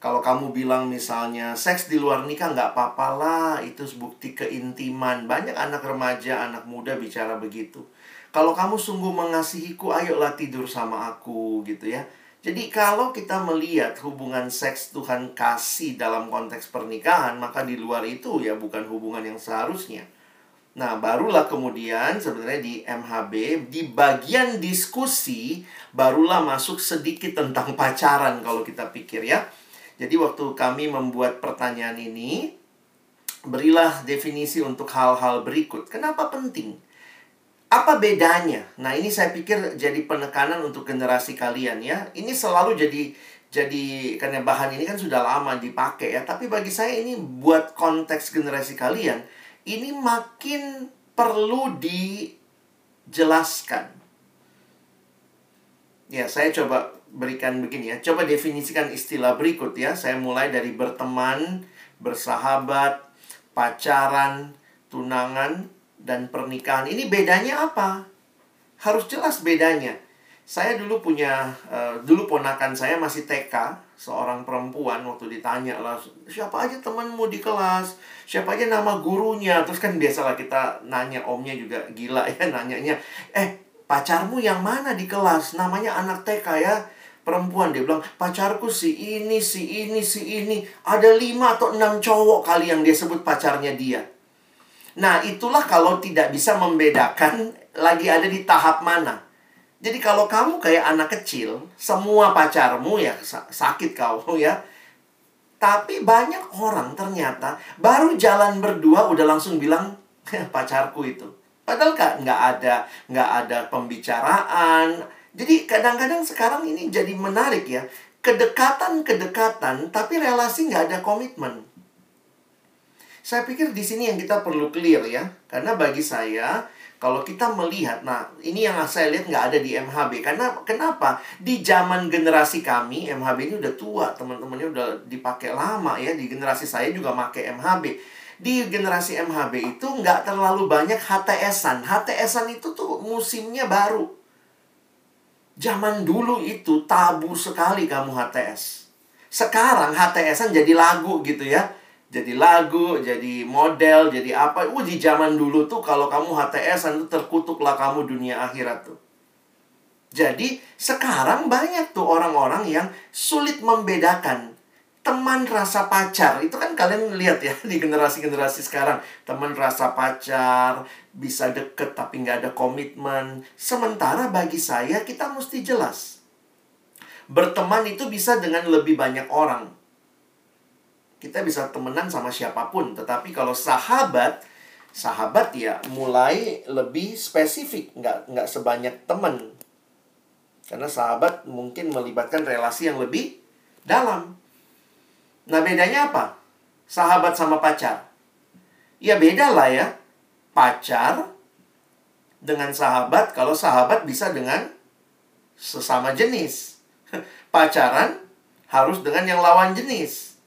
kalau kamu bilang misalnya seks di luar nikah nggak apa-apa lah itu bukti keintiman banyak anak remaja anak muda bicara begitu kalau kamu sungguh mengasihiku, ayolah tidur sama aku gitu ya. Jadi kalau kita melihat hubungan seks Tuhan kasih dalam konteks pernikahan, maka di luar itu ya bukan hubungan yang seharusnya. Nah, barulah kemudian sebenarnya di MHB, di bagian diskusi, barulah masuk sedikit tentang pacaran kalau kita pikir ya. Jadi waktu kami membuat pertanyaan ini, berilah definisi untuk hal-hal berikut. Kenapa penting? Apa bedanya? Nah, ini saya pikir jadi penekanan untuk generasi kalian ya. Ini selalu jadi jadi karena bahan ini kan sudah lama dipakai ya, tapi bagi saya ini buat konteks generasi kalian ini makin perlu dijelaskan. Ya, saya coba berikan begini ya. Coba definisikan istilah berikut ya. Saya mulai dari berteman, bersahabat, pacaran, tunangan, dan pernikahan ini bedanya apa? Harus jelas bedanya. Saya dulu punya, uh, dulu ponakan saya masih TK, seorang perempuan waktu ditanya lah, siapa aja temanmu di kelas, siapa aja nama gurunya, terus kan biasalah kita nanya omnya juga gila ya nanyanya, eh pacarmu yang mana di kelas, namanya anak TK ya, perempuan dia bilang pacarku si ini si ini si ini. Ada lima atau enam cowok kali yang dia sebut pacarnya dia. Nah itulah kalau tidak bisa membedakan lagi ada di tahap mana. Jadi kalau kamu kayak anak kecil semua pacarmu ya sakit kau ya. Tapi banyak orang ternyata baru jalan berdua udah langsung bilang pacarku itu padahal nggak ada nggak ada pembicaraan jadi kadang-kadang sekarang ini jadi menarik ya. Kedekatan-kedekatan tapi relasi nggak ada komitmen. Saya pikir di sini yang kita perlu clear ya. Karena bagi saya kalau kita melihat, nah ini yang saya lihat nggak ada di MHB. Karena kenapa? Di zaman generasi kami, MHB ini udah tua, teman-temannya udah dipakai lama ya. Di generasi saya juga pakai MHB. Di generasi MHB itu nggak terlalu banyak HTS-an. HTS-an itu tuh musimnya baru. Zaman dulu itu tabu sekali kamu HTS. Sekarang HTS-an jadi lagu gitu ya. Jadi lagu, jadi model, jadi apa. Uh, di zaman dulu tuh kalau kamu HTS-an tuh terkutuklah kamu dunia akhirat tuh. Jadi sekarang banyak tuh orang-orang yang sulit membedakan teman rasa pacar. Itu kan kalian lihat ya di generasi-generasi sekarang. Teman rasa pacar bisa deket tapi nggak ada komitmen. Sementara bagi saya kita mesti jelas. Berteman itu bisa dengan lebih banyak orang. Kita bisa temenan sama siapa pun tetapi kalau sahabat sahabat ya mulai lebih spesifik nggak nggak sebanyak teman. Karena sahabat mungkin melibatkan relasi yang lebih dalam Nah bedanya apa? Sahabat sama pacar. Ya beda lah ya. Pacar dengan sahabat, kalau sahabat bisa dengan sesama jenis. Pacaran harus dengan yang lawan jenis.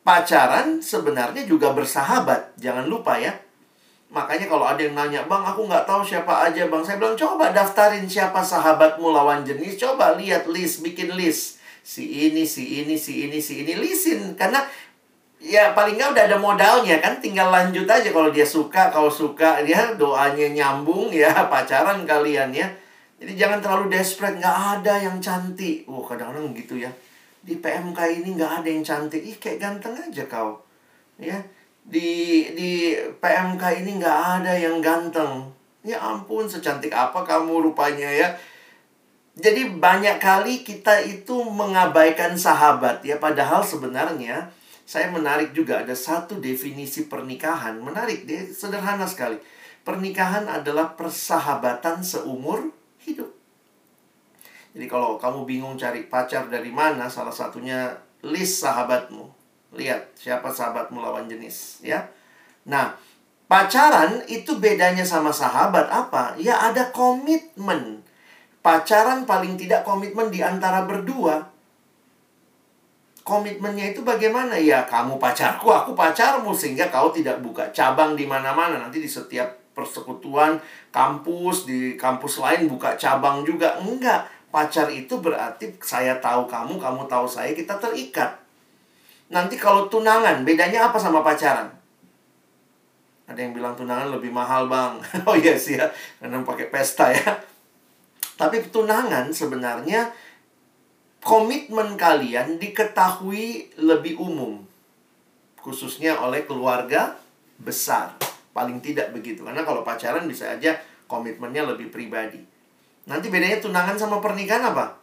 Pacaran sebenarnya juga bersahabat. Jangan lupa ya. Makanya kalau ada yang nanya, Bang, aku nggak tahu siapa aja, Bang. Saya bilang, coba daftarin siapa sahabatmu lawan jenis. Coba lihat list, bikin list si ini, si ini, si ini, si ini, lisin. Karena ya paling nggak udah ada modalnya kan tinggal lanjut aja kalau dia suka kau suka dia doanya nyambung ya pacaran kalian ya. Jadi jangan terlalu desperate nggak ada yang cantik. Oh kadang-kadang gitu ya. Di PMK ini nggak ada yang cantik. Ih kayak ganteng aja kau. Ya di di PMK ini nggak ada yang ganteng. Ya ampun secantik apa kamu rupanya ya jadi banyak kali kita itu mengabaikan sahabat ya padahal sebenarnya saya menarik juga ada satu definisi pernikahan menarik dia sederhana sekali. Pernikahan adalah persahabatan seumur hidup. Jadi kalau kamu bingung cari pacar dari mana, salah satunya list sahabatmu. Lihat siapa sahabatmu lawan jenis, ya. Nah, pacaran itu bedanya sama sahabat apa? Ya ada komitmen pacaran paling tidak komitmen di antara berdua. Komitmennya itu bagaimana? Ya, kamu pacarku, aku pacarmu sehingga kau tidak buka cabang di mana-mana. Nanti di setiap persekutuan kampus di kampus lain buka cabang juga. Enggak. Pacar itu berarti saya tahu kamu, kamu tahu saya, kita terikat. Nanti kalau tunangan, bedanya apa sama pacaran? Ada yang bilang tunangan lebih mahal, Bang. oh iya sih ya, karena pakai pesta ya. Tapi tunangan sebenarnya komitmen kalian diketahui lebih umum. Khususnya oleh keluarga besar. Paling tidak begitu. Karena kalau pacaran bisa aja komitmennya lebih pribadi. Nanti bedanya tunangan sama pernikahan apa?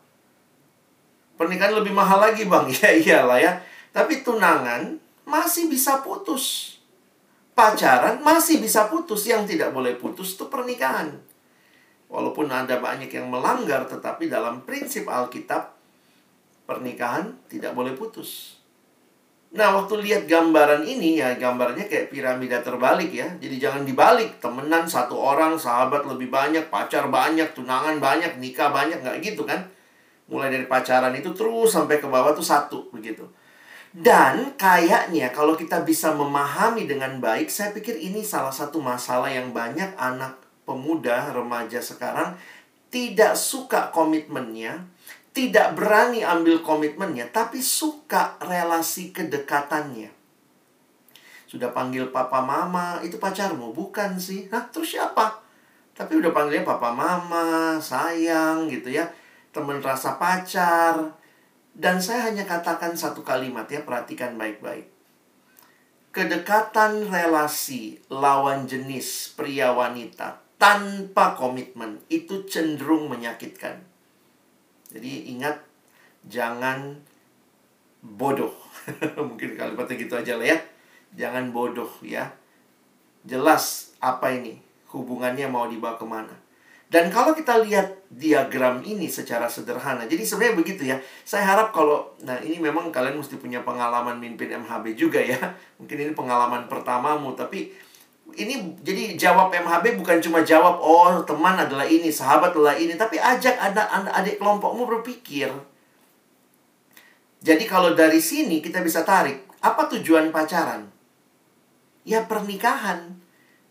Pernikahan lebih mahal lagi bang. Ya iyalah ya. Tapi tunangan masih bisa putus. Pacaran masih bisa putus. Yang tidak boleh putus itu pernikahan. Walaupun ada banyak yang melanggar, tetapi dalam prinsip Alkitab, pernikahan tidak boleh putus. Nah, waktu lihat gambaran ini, ya gambarnya kayak piramida terbalik ya. Jadi jangan dibalik, temenan satu orang, sahabat lebih banyak, pacar banyak, tunangan banyak, nikah banyak, nggak gitu kan. Mulai dari pacaran itu terus sampai ke bawah tuh satu, begitu. Dan kayaknya kalau kita bisa memahami dengan baik, saya pikir ini salah satu masalah yang banyak anak pemuda remaja sekarang tidak suka komitmennya, tidak berani ambil komitmennya, tapi suka relasi kedekatannya. Sudah panggil papa mama, itu pacarmu? Bukan sih. Nah, terus siapa? Tapi udah panggilnya papa mama, sayang gitu ya. teman rasa pacar. Dan saya hanya katakan satu kalimat ya, perhatikan baik-baik. Kedekatan relasi lawan jenis pria wanita tanpa komitmen itu cenderung menyakitkan. Jadi ingat jangan bodoh. Mungkin kalimatnya gitu aja lah ya. Jangan bodoh ya. Jelas apa ini hubungannya mau dibawa ke mana. Dan kalau kita lihat diagram ini secara sederhana, jadi sebenarnya begitu ya. Saya harap kalau, nah ini memang kalian mesti punya pengalaman mimpin MHB juga ya. Mungkin ini pengalaman pertamamu, tapi ini jadi jawab MHB bukan cuma jawab oh teman adalah ini, sahabat adalah ini, tapi ajak ada adik kelompokmu berpikir. Jadi kalau dari sini kita bisa tarik, apa tujuan pacaran? Ya pernikahan.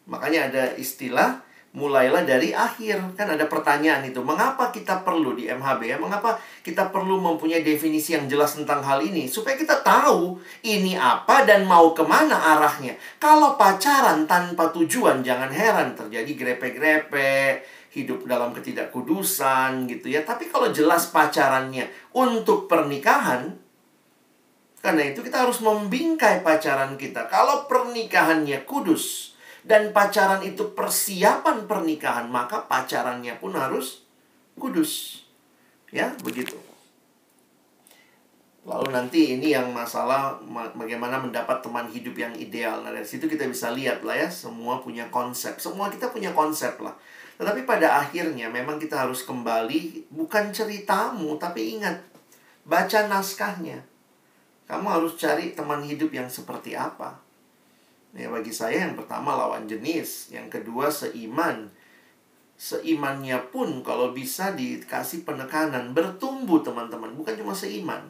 Makanya ada istilah mulailah dari akhir. Kan ada pertanyaan itu, mengapa kita perlu di MHB ya? Mengapa kita perlu mempunyai definisi yang jelas tentang hal ini? Supaya kita tahu ini apa dan mau ke mana arahnya. Kalau pacaran tanpa tujuan, jangan heran terjadi grepe-grepe, hidup dalam ketidakkudusan gitu ya. Tapi kalau jelas pacarannya untuk pernikahan, karena itu kita harus membingkai pacaran kita. Kalau pernikahannya kudus, dan pacaran itu persiapan pernikahan, maka pacarannya pun harus kudus. Ya, begitu. Lalu nanti ini yang masalah bagaimana mendapat teman hidup yang ideal. Nah, dari situ kita bisa lihat lah ya, semua punya konsep. Semua kita punya konsep lah. Tetapi pada akhirnya memang kita harus kembali bukan ceritamu, tapi ingat baca naskahnya. Kamu harus cari teman hidup yang seperti apa. Ya bagi saya yang pertama lawan jenis, yang kedua seiman. Seimannya pun kalau bisa dikasih penekanan bertumbuh teman-teman, bukan cuma seiman.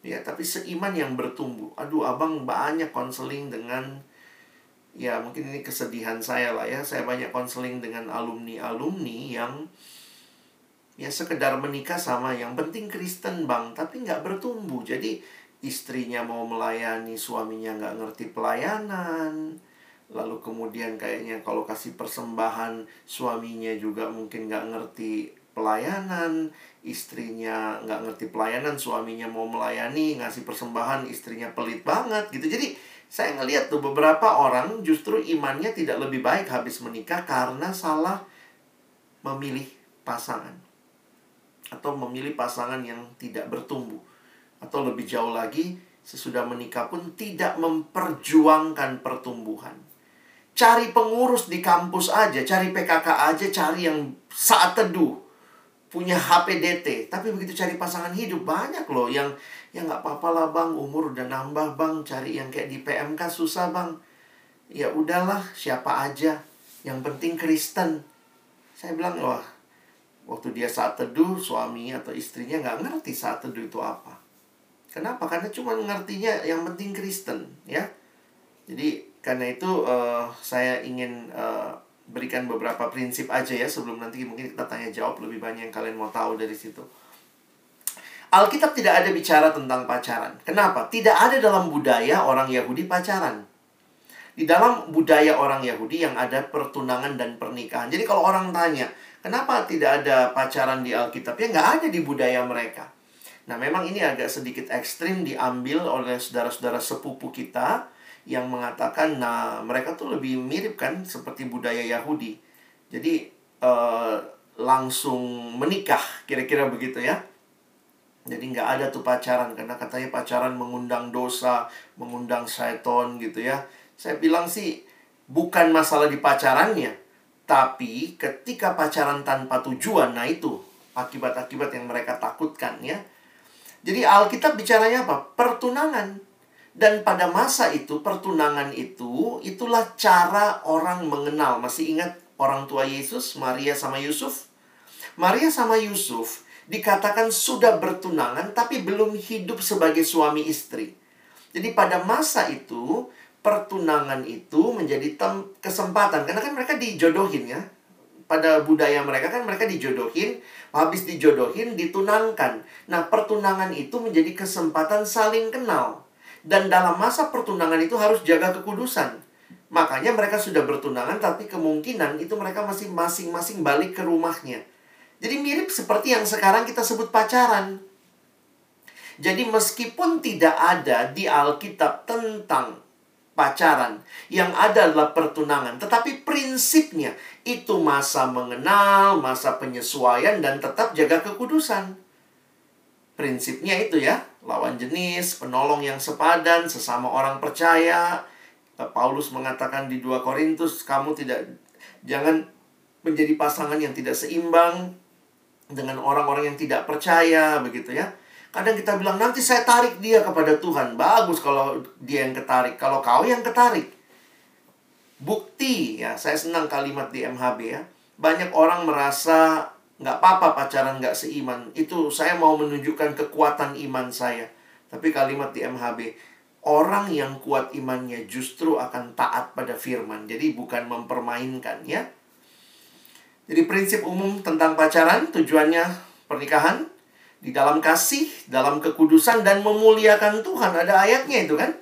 Ya, tapi seiman yang bertumbuh. Aduh, Abang banyak konseling dengan ya mungkin ini kesedihan saya lah ya. Saya banyak konseling dengan alumni-alumni yang ya sekedar menikah sama yang penting Kristen bang tapi nggak bertumbuh jadi istrinya mau melayani suaminya nggak ngerti pelayanan. Lalu kemudian kayaknya kalau kasih persembahan suaminya juga mungkin nggak ngerti pelayanan. Istrinya nggak ngerti pelayanan suaminya mau melayani ngasih persembahan istrinya pelit banget gitu. Jadi saya ngelihat tuh beberapa orang justru imannya tidak lebih baik habis menikah karena salah memilih pasangan. Atau memilih pasangan yang tidak bertumbuh atau lebih jauh lagi, sesudah menikah pun tidak memperjuangkan pertumbuhan. Cari pengurus di kampus aja, cari PKK aja, cari yang saat teduh. Punya HPDT, tapi begitu cari pasangan hidup banyak loh yang yang nggak apa-apa lah bang, umur udah nambah bang, cari yang kayak di PMK susah bang. Ya udahlah, siapa aja, yang penting Kristen. Saya bilang wah, waktu dia saat teduh, suami atau istrinya nggak ngerti saat teduh itu apa. Kenapa? Karena cuma ngertinya yang penting Kristen, ya. Jadi karena itu uh, saya ingin uh, berikan beberapa prinsip aja ya sebelum nanti mungkin kita tanya jawab lebih banyak yang kalian mau tahu dari situ. Alkitab tidak ada bicara tentang pacaran. Kenapa? Tidak ada dalam budaya orang Yahudi pacaran. Di dalam budaya orang Yahudi yang ada pertunangan dan pernikahan. Jadi kalau orang tanya, kenapa tidak ada pacaran di Alkitab? Ya nggak ada di budaya mereka. Nah, memang ini agak sedikit ekstrim diambil oleh saudara-saudara sepupu kita yang mengatakan, nah mereka tuh lebih mirip kan seperti budaya Yahudi. Jadi uh, langsung menikah, kira-kira begitu ya. Jadi nggak ada tuh pacaran karena katanya pacaran mengundang dosa, mengundang syaiton gitu ya. Saya bilang sih bukan masalah di pacarannya, tapi ketika pacaran tanpa tujuan, nah itu akibat-akibat yang mereka takutkan ya. Jadi Alkitab bicaranya apa? Pertunangan. Dan pada masa itu, pertunangan itu, itulah cara orang mengenal. Masih ingat orang tua Yesus, Maria sama Yusuf? Maria sama Yusuf dikatakan sudah bertunangan, tapi belum hidup sebagai suami istri. Jadi pada masa itu, pertunangan itu menjadi kesempatan. Karena kan mereka dijodohin ya pada budaya mereka kan mereka dijodohin, habis dijodohin ditunangkan. Nah, pertunangan itu menjadi kesempatan saling kenal. Dan dalam masa pertunangan itu harus jaga kekudusan. Makanya mereka sudah bertunangan tapi kemungkinan itu mereka masih masing-masing balik ke rumahnya. Jadi mirip seperti yang sekarang kita sebut pacaran. Jadi meskipun tidak ada di Alkitab tentang pacaran, yang ada adalah pertunangan, tetapi prinsipnya itu masa mengenal, masa penyesuaian dan tetap jaga kekudusan. Prinsipnya itu ya, lawan jenis, penolong yang sepadan, sesama orang percaya. Paulus mengatakan di 2 Korintus, kamu tidak jangan menjadi pasangan yang tidak seimbang dengan orang-orang yang tidak percaya begitu ya. Kadang kita bilang nanti saya tarik dia kepada Tuhan. Bagus kalau dia yang ketarik. Kalau kau yang ketarik. Bukti ya, saya senang kalimat di MHB ya. Banyak orang merasa nggak apa-apa pacaran nggak seiman. Itu saya mau menunjukkan kekuatan iman saya. Tapi kalimat di MHB, orang yang kuat imannya justru akan taat pada firman. Jadi bukan mempermainkan ya. Jadi prinsip umum tentang pacaran tujuannya pernikahan di dalam kasih, dalam kekudusan dan memuliakan Tuhan. Ada ayatnya itu kan?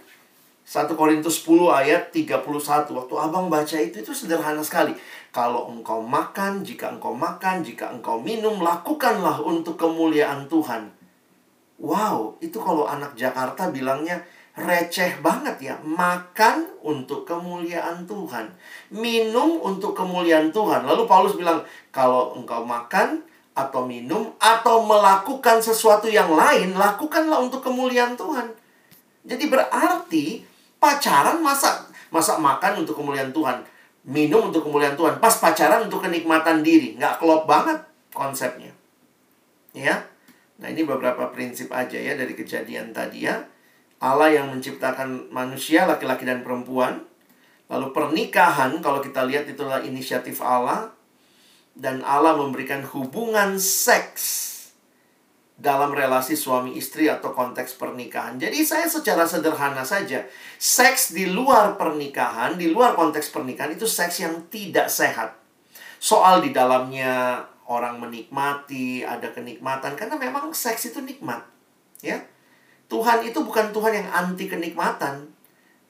1 Korintus 10 ayat 31. Waktu Abang baca itu itu sederhana sekali. Kalau engkau makan, jika engkau makan, jika engkau minum, lakukanlah untuk kemuliaan Tuhan. Wow, itu kalau anak Jakarta bilangnya receh banget ya. Makan untuk kemuliaan Tuhan. Minum untuk kemuliaan Tuhan. Lalu Paulus bilang, kalau engkau makan, atau minum atau melakukan sesuatu yang lain, lakukanlah untuk kemuliaan Tuhan. Jadi berarti pacaran masa masa makan untuk kemuliaan Tuhan, minum untuk kemuliaan Tuhan, pas pacaran untuk kenikmatan diri, nggak klop banget konsepnya. Ya. Nah, ini beberapa prinsip aja ya dari kejadian tadi ya. Allah yang menciptakan manusia laki-laki dan perempuan. Lalu pernikahan kalau kita lihat itulah inisiatif Allah dan Allah memberikan hubungan seks dalam relasi suami istri atau konteks pernikahan. Jadi saya secara sederhana saja, seks di luar pernikahan, di luar konteks pernikahan itu seks yang tidak sehat. Soal di dalamnya orang menikmati, ada kenikmatan karena memang seks itu nikmat, ya. Tuhan itu bukan Tuhan yang anti kenikmatan.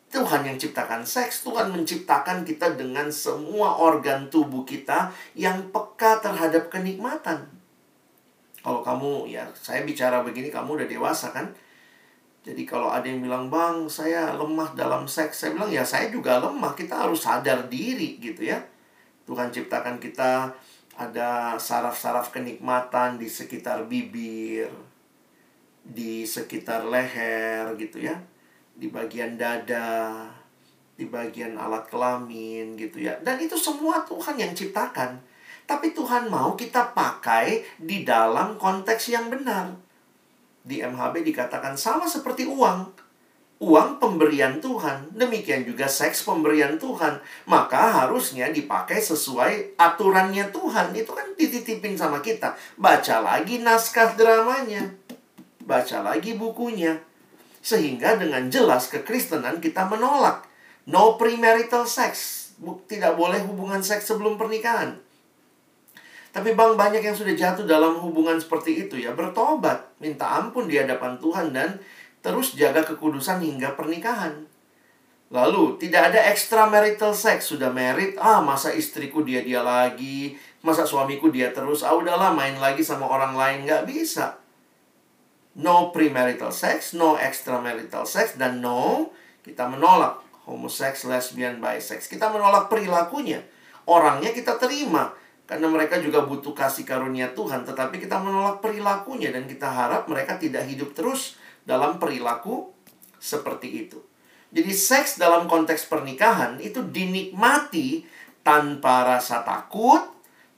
Tuhan yang ciptakan seks, Tuhan menciptakan kita dengan semua organ tubuh kita yang peka terhadap kenikmatan. Kalau kamu, ya saya bicara begini, kamu udah dewasa kan? Jadi kalau ada yang bilang, Bang, saya lemah dalam seks. Saya bilang, ya saya juga lemah. Kita harus sadar diri gitu ya. Tuhan ciptakan kita ada saraf-saraf kenikmatan di sekitar bibir, di sekitar leher gitu ya di bagian dada, di bagian alat kelamin gitu ya. Dan itu semua Tuhan yang ciptakan. Tapi Tuhan mau kita pakai di dalam konteks yang benar. Di MHB dikatakan sama seperti uang. Uang pemberian Tuhan, demikian juga seks pemberian Tuhan. Maka harusnya dipakai sesuai aturannya Tuhan. Itu kan dititipin sama kita. Baca lagi naskah dramanya. Baca lagi bukunya sehingga dengan jelas kekristenan kita menolak no premarital sex. Tidak boleh hubungan seks sebelum pernikahan. Tapi bang banyak yang sudah jatuh dalam hubungan seperti itu ya bertobat, minta ampun di hadapan Tuhan dan terus jaga kekudusan hingga pernikahan. Lalu tidak ada extramarital sex sudah merit, ah masa istriku dia dia lagi, masa suamiku dia terus, ah udahlah main lagi sama orang lain nggak bisa no premarital sex, no extramarital sex, dan no kita menolak homoseks, lesbian, bisex. Kita menolak perilakunya. Orangnya kita terima karena mereka juga butuh kasih karunia Tuhan, tetapi kita menolak perilakunya dan kita harap mereka tidak hidup terus dalam perilaku seperti itu. Jadi seks dalam konteks pernikahan itu dinikmati tanpa rasa takut,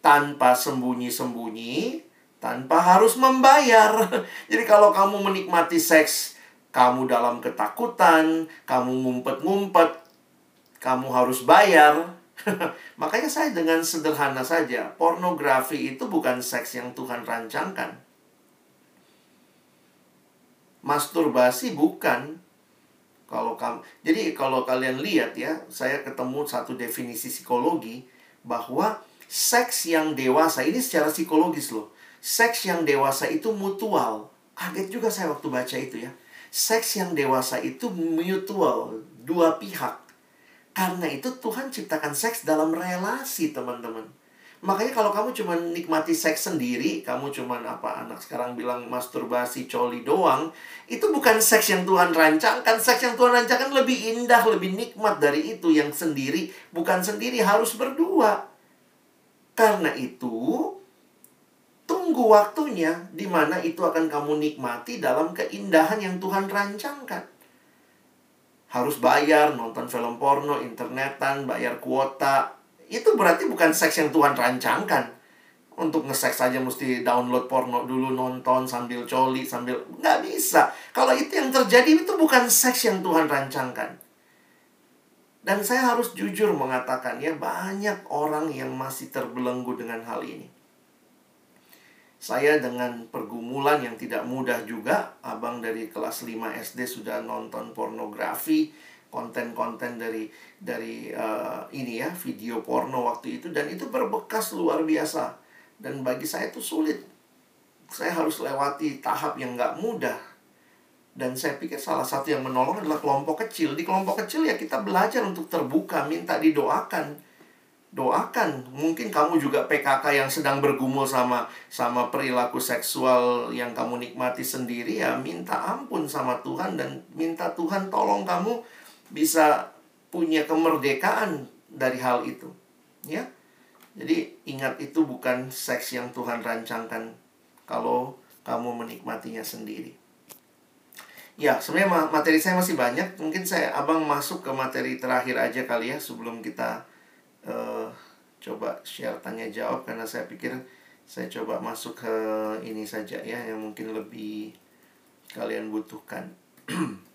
tanpa sembunyi-sembunyi, tanpa harus membayar. Jadi kalau kamu menikmati seks, kamu dalam ketakutan, kamu ngumpet-ngumpet, kamu harus bayar. Makanya saya dengan sederhana saja, pornografi itu bukan seks yang Tuhan rancangkan. Masturbasi bukan. Kalau kamu, jadi kalau kalian lihat ya, saya ketemu satu definisi psikologi bahwa seks yang dewasa ini secara psikologis loh seks yang dewasa itu mutual. Kaget juga saya waktu baca itu ya. Seks yang dewasa itu mutual, dua pihak. Karena itu Tuhan ciptakan seks dalam relasi, teman-teman. Makanya kalau kamu cuma nikmati seks sendiri, kamu cuma apa anak sekarang bilang masturbasi coli doang, itu bukan seks yang Tuhan rancangkan. Seks yang Tuhan rancangkan lebih indah, lebih nikmat dari itu yang sendiri, bukan sendiri harus berdua. Karena itu, tunggu waktunya di mana itu akan kamu nikmati dalam keindahan yang Tuhan rancangkan. Harus bayar, nonton film porno, internetan, bayar kuota, itu berarti bukan seks yang Tuhan rancangkan. Untuk nge-seks aja mesti download porno dulu, nonton sambil coli, sambil... Nggak bisa. Kalau itu yang terjadi, itu bukan seks yang Tuhan rancangkan. Dan saya harus jujur mengatakan ya, banyak orang yang masih terbelenggu dengan hal ini. Saya dengan pergumulan yang tidak mudah juga, abang dari kelas 5 SD sudah nonton pornografi, konten-konten dari dari uh, ini ya video porno waktu itu dan itu berbekas luar biasa. Dan bagi saya itu sulit. Saya harus lewati tahap yang nggak mudah. Dan saya pikir salah satu yang menolong adalah kelompok kecil. Di kelompok kecil ya kita belajar untuk terbuka minta didoakan doakan mungkin kamu juga PKK yang sedang bergumul sama sama perilaku seksual yang kamu nikmati sendiri ya minta ampun sama Tuhan dan minta Tuhan tolong kamu bisa punya kemerdekaan dari hal itu. Ya. Jadi ingat itu bukan seks yang Tuhan rancangkan kalau kamu menikmatinya sendiri. Ya, sebenarnya materi saya masih banyak. Mungkin saya abang masuk ke materi terakhir aja kali ya sebelum kita uh, coba share tanya jawab karena saya pikir saya coba masuk ke ini saja ya yang mungkin lebih kalian butuhkan.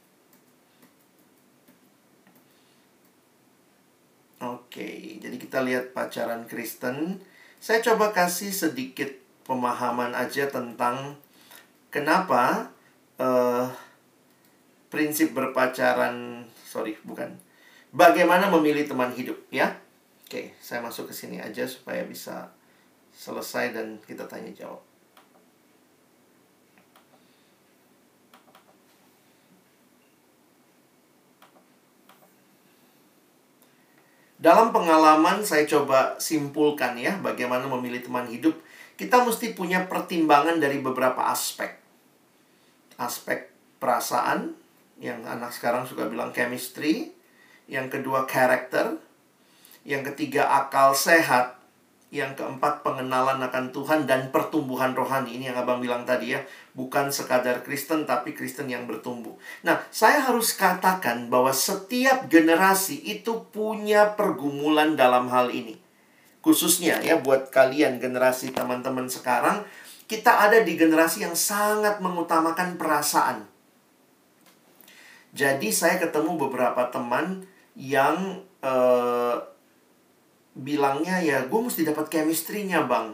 Oke, jadi kita lihat pacaran Kristen. Saya coba kasih sedikit pemahaman aja tentang kenapa uh, prinsip berpacaran, sorry, bukan. Bagaimana memilih teman hidup, ya? Oke, saya masuk ke sini aja supaya bisa selesai dan kita tanya jawab. Dalam pengalaman saya coba simpulkan ya bagaimana memilih teman hidup. Kita mesti punya pertimbangan dari beberapa aspek. Aspek perasaan yang anak sekarang suka bilang chemistry, yang kedua karakter, yang ketiga akal sehat, yang keempat pengenalan akan Tuhan dan pertumbuhan rohani. Ini yang Abang bilang tadi ya, bukan sekadar Kristen tapi Kristen yang bertumbuh. Nah, saya harus katakan bahwa setiap generasi itu punya pergumulan dalam hal ini. Khususnya ya buat kalian generasi teman-teman sekarang, kita ada di generasi yang sangat mengutamakan perasaan. Jadi saya ketemu beberapa teman yang uh, bilangnya ya gue mesti dapat chemistry-nya bang.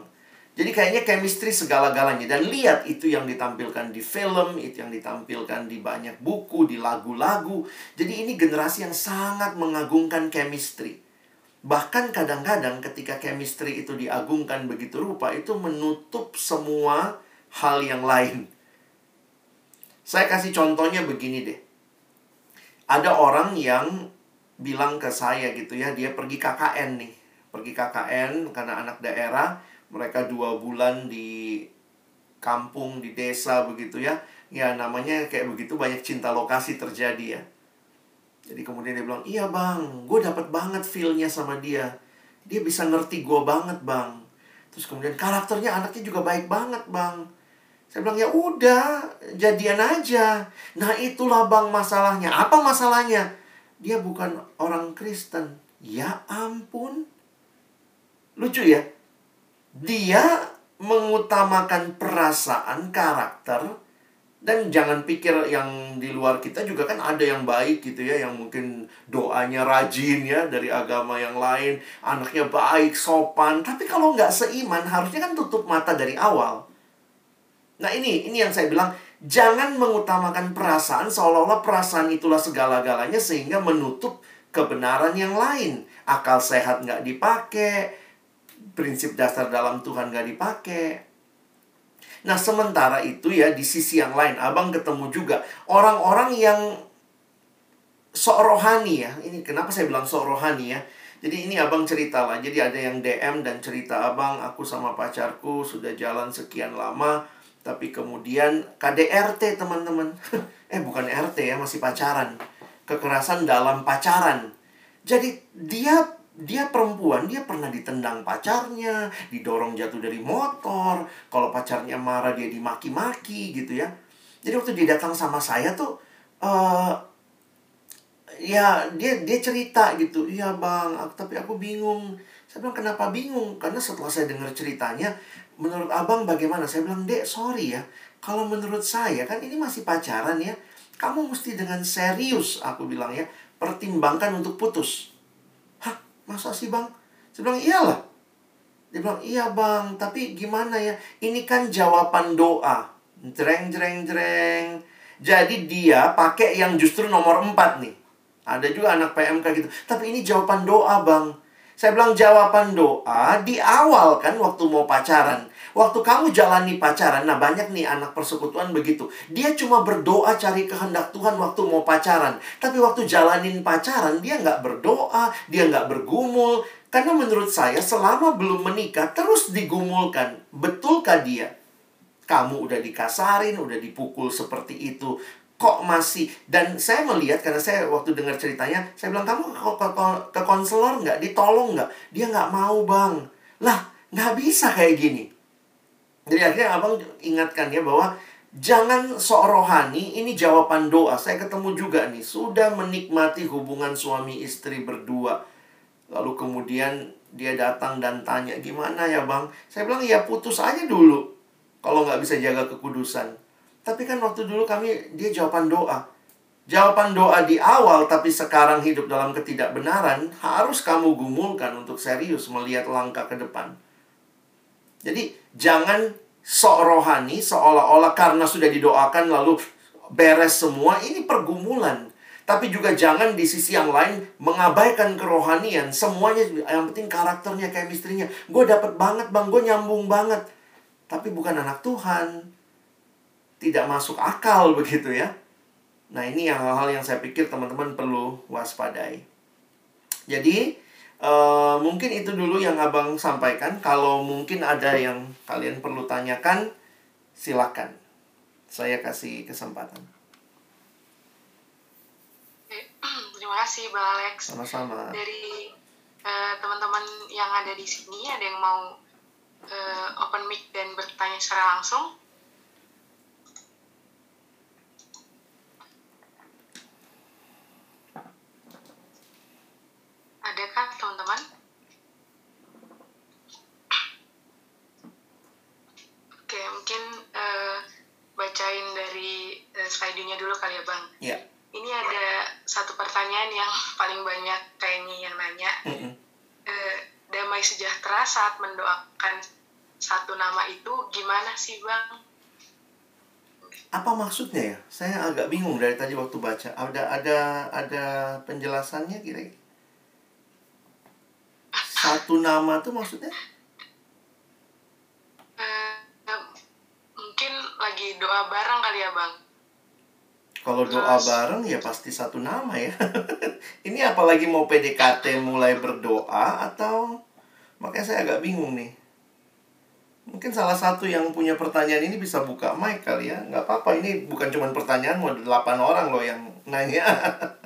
Jadi kayaknya chemistry segala-galanya dan lihat itu yang ditampilkan di film, itu yang ditampilkan di banyak buku, di lagu-lagu. Jadi ini generasi yang sangat mengagungkan chemistry. Bahkan kadang-kadang ketika chemistry itu diagungkan begitu rupa itu menutup semua hal yang lain. Saya kasih contohnya begini deh. Ada orang yang bilang ke saya gitu ya, dia pergi KKN nih pergi KKN karena anak daerah mereka dua bulan di kampung di desa begitu ya. Ya namanya kayak begitu banyak cinta lokasi terjadi ya. Jadi kemudian dia bilang iya bang gue dapat banget feelnya sama dia. Dia bisa ngerti gue banget bang. Terus kemudian karakternya anaknya juga baik banget bang. Saya bilang ya udah jadian aja. Nah itulah bang masalahnya. Apa masalahnya? Dia bukan orang Kristen. Ya ampun Lucu ya. Dia mengutamakan perasaan, karakter, dan jangan pikir yang di luar kita juga kan ada yang baik gitu ya yang mungkin doanya rajin ya dari agama yang lain anaknya baik sopan. Tapi kalau nggak seiman harusnya kan tutup mata dari awal. Nah ini ini yang saya bilang jangan mengutamakan perasaan seolah-olah perasaan itulah segala-galanya sehingga menutup kebenaran yang lain. Akal sehat nggak dipakai prinsip dasar dalam Tuhan gak dipakai. Nah, sementara itu ya di sisi yang lain, Abang ketemu juga orang-orang yang sok rohani ya. Ini kenapa saya bilang sok rohani ya? Jadi ini abang cerita lah. Jadi ada yang DM dan cerita abang, aku sama pacarku sudah jalan sekian lama, tapi kemudian KDRT teman-teman. eh bukan RT ya, masih pacaran. Kekerasan dalam pacaran. Jadi dia dia perempuan, dia pernah ditendang pacarnya, didorong jatuh dari motor. Kalau pacarnya marah dia dimaki-maki gitu ya. Jadi waktu dia datang sama saya tuh uh, ya dia dia cerita gitu. Iya bang aku, tapi aku bingung. Saya bilang kenapa bingung? Karena setelah saya dengar ceritanya menurut abang bagaimana? Saya bilang dek sorry ya. Kalau menurut saya kan ini masih pacaran ya. Kamu mesti dengan serius aku bilang ya pertimbangkan untuk putus masa sih bang saya bilang iyalah dia bilang iya bang tapi gimana ya ini kan jawaban doa jreng jreng jreng jadi dia pakai yang justru nomor empat nih ada juga anak PMK gitu. Tapi ini jawaban doa, Bang. Saya bilang jawaban doa di awal kan waktu mau pacaran. Waktu kamu jalani pacaran, nah banyak nih anak persekutuan begitu. Dia cuma berdoa cari kehendak Tuhan waktu mau pacaran. Tapi waktu jalanin pacaran, dia nggak berdoa, dia nggak bergumul. Karena menurut saya selama belum menikah terus digumulkan. Betulkah dia? Kamu udah dikasarin, udah dipukul seperti itu kok masih dan saya melihat karena saya waktu dengar ceritanya saya bilang kamu ke, ke, ke, konselor nggak ditolong nggak dia nggak mau bang lah nggak bisa kayak gini jadi akhirnya abang ingatkan ya bahwa jangan sok rohani ini jawaban doa saya ketemu juga nih sudah menikmati hubungan suami istri berdua lalu kemudian dia datang dan tanya gimana ya bang saya bilang ya putus aja dulu kalau nggak bisa jaga kekudusan tapi kan waktu dulu kami, dia jawaban doa. Jawaban doa di awal, tapi sekarang hidup dalam ketidakbenaran, harus kamu gumulkan untuk serius melihat langkah ke depan. Jadi, jangan sok rohani, seolah-olah karena sudah didoakan lalu beres semua, ini pergumulan. Tapi juga jangan di sisi yang lain mengabaikan kerohanian. Semuanya yang penting karakternya, chemistry-nya. Gue dapet banget bang, gue nyambung banget. Tapi bukan anak Tuhan tidak masuk akal begitu ya. Nah, ini hal-hal yang saya pikir teman-teman perlu waspadai. Jadi, uh, mungkin itu dulu yang Abang sampaikan. Kalau mungkin ada yang kalian perlu tanyakan, silakan. Saya kasih kesempatan. Terima kasih, Bang Alex. Sama-sama. Dari uh, teman-teman yang ada di sini, ada yang mau uh, open mic dan bertanya secara langsung? Adakah teman-teman? Oke, mungkin uh, bacain dari uh, slide-nya dulu kali ya Bang. Iya. Yeah. Ini ada satu pertanyaan yang paling banyak kayaknya yang nanya. Mm -hmm. uh, damai sejahtera saat mendoakan satu nama itu gimana sih Bang? apa maksudnya ya? Saya agak bingung dari tadi waktu baca. Ada ada ada penjelasannya kira-kira? Satu nama tuh maksudnya? Uh, mungkin lagi doa bareng kali ya bang. Kalau doa bareng ya pasti satu nama ya. ini apalagi mau PDKT mulai berdoa atau makanya saya agak bingung nih. Mungkin salah satu yang punya pertanyaan ini bisa buka mic kali ya. Nggak apa-apa, ini bukan cuma pertanyaan, mau delapan orang loh yang nanya.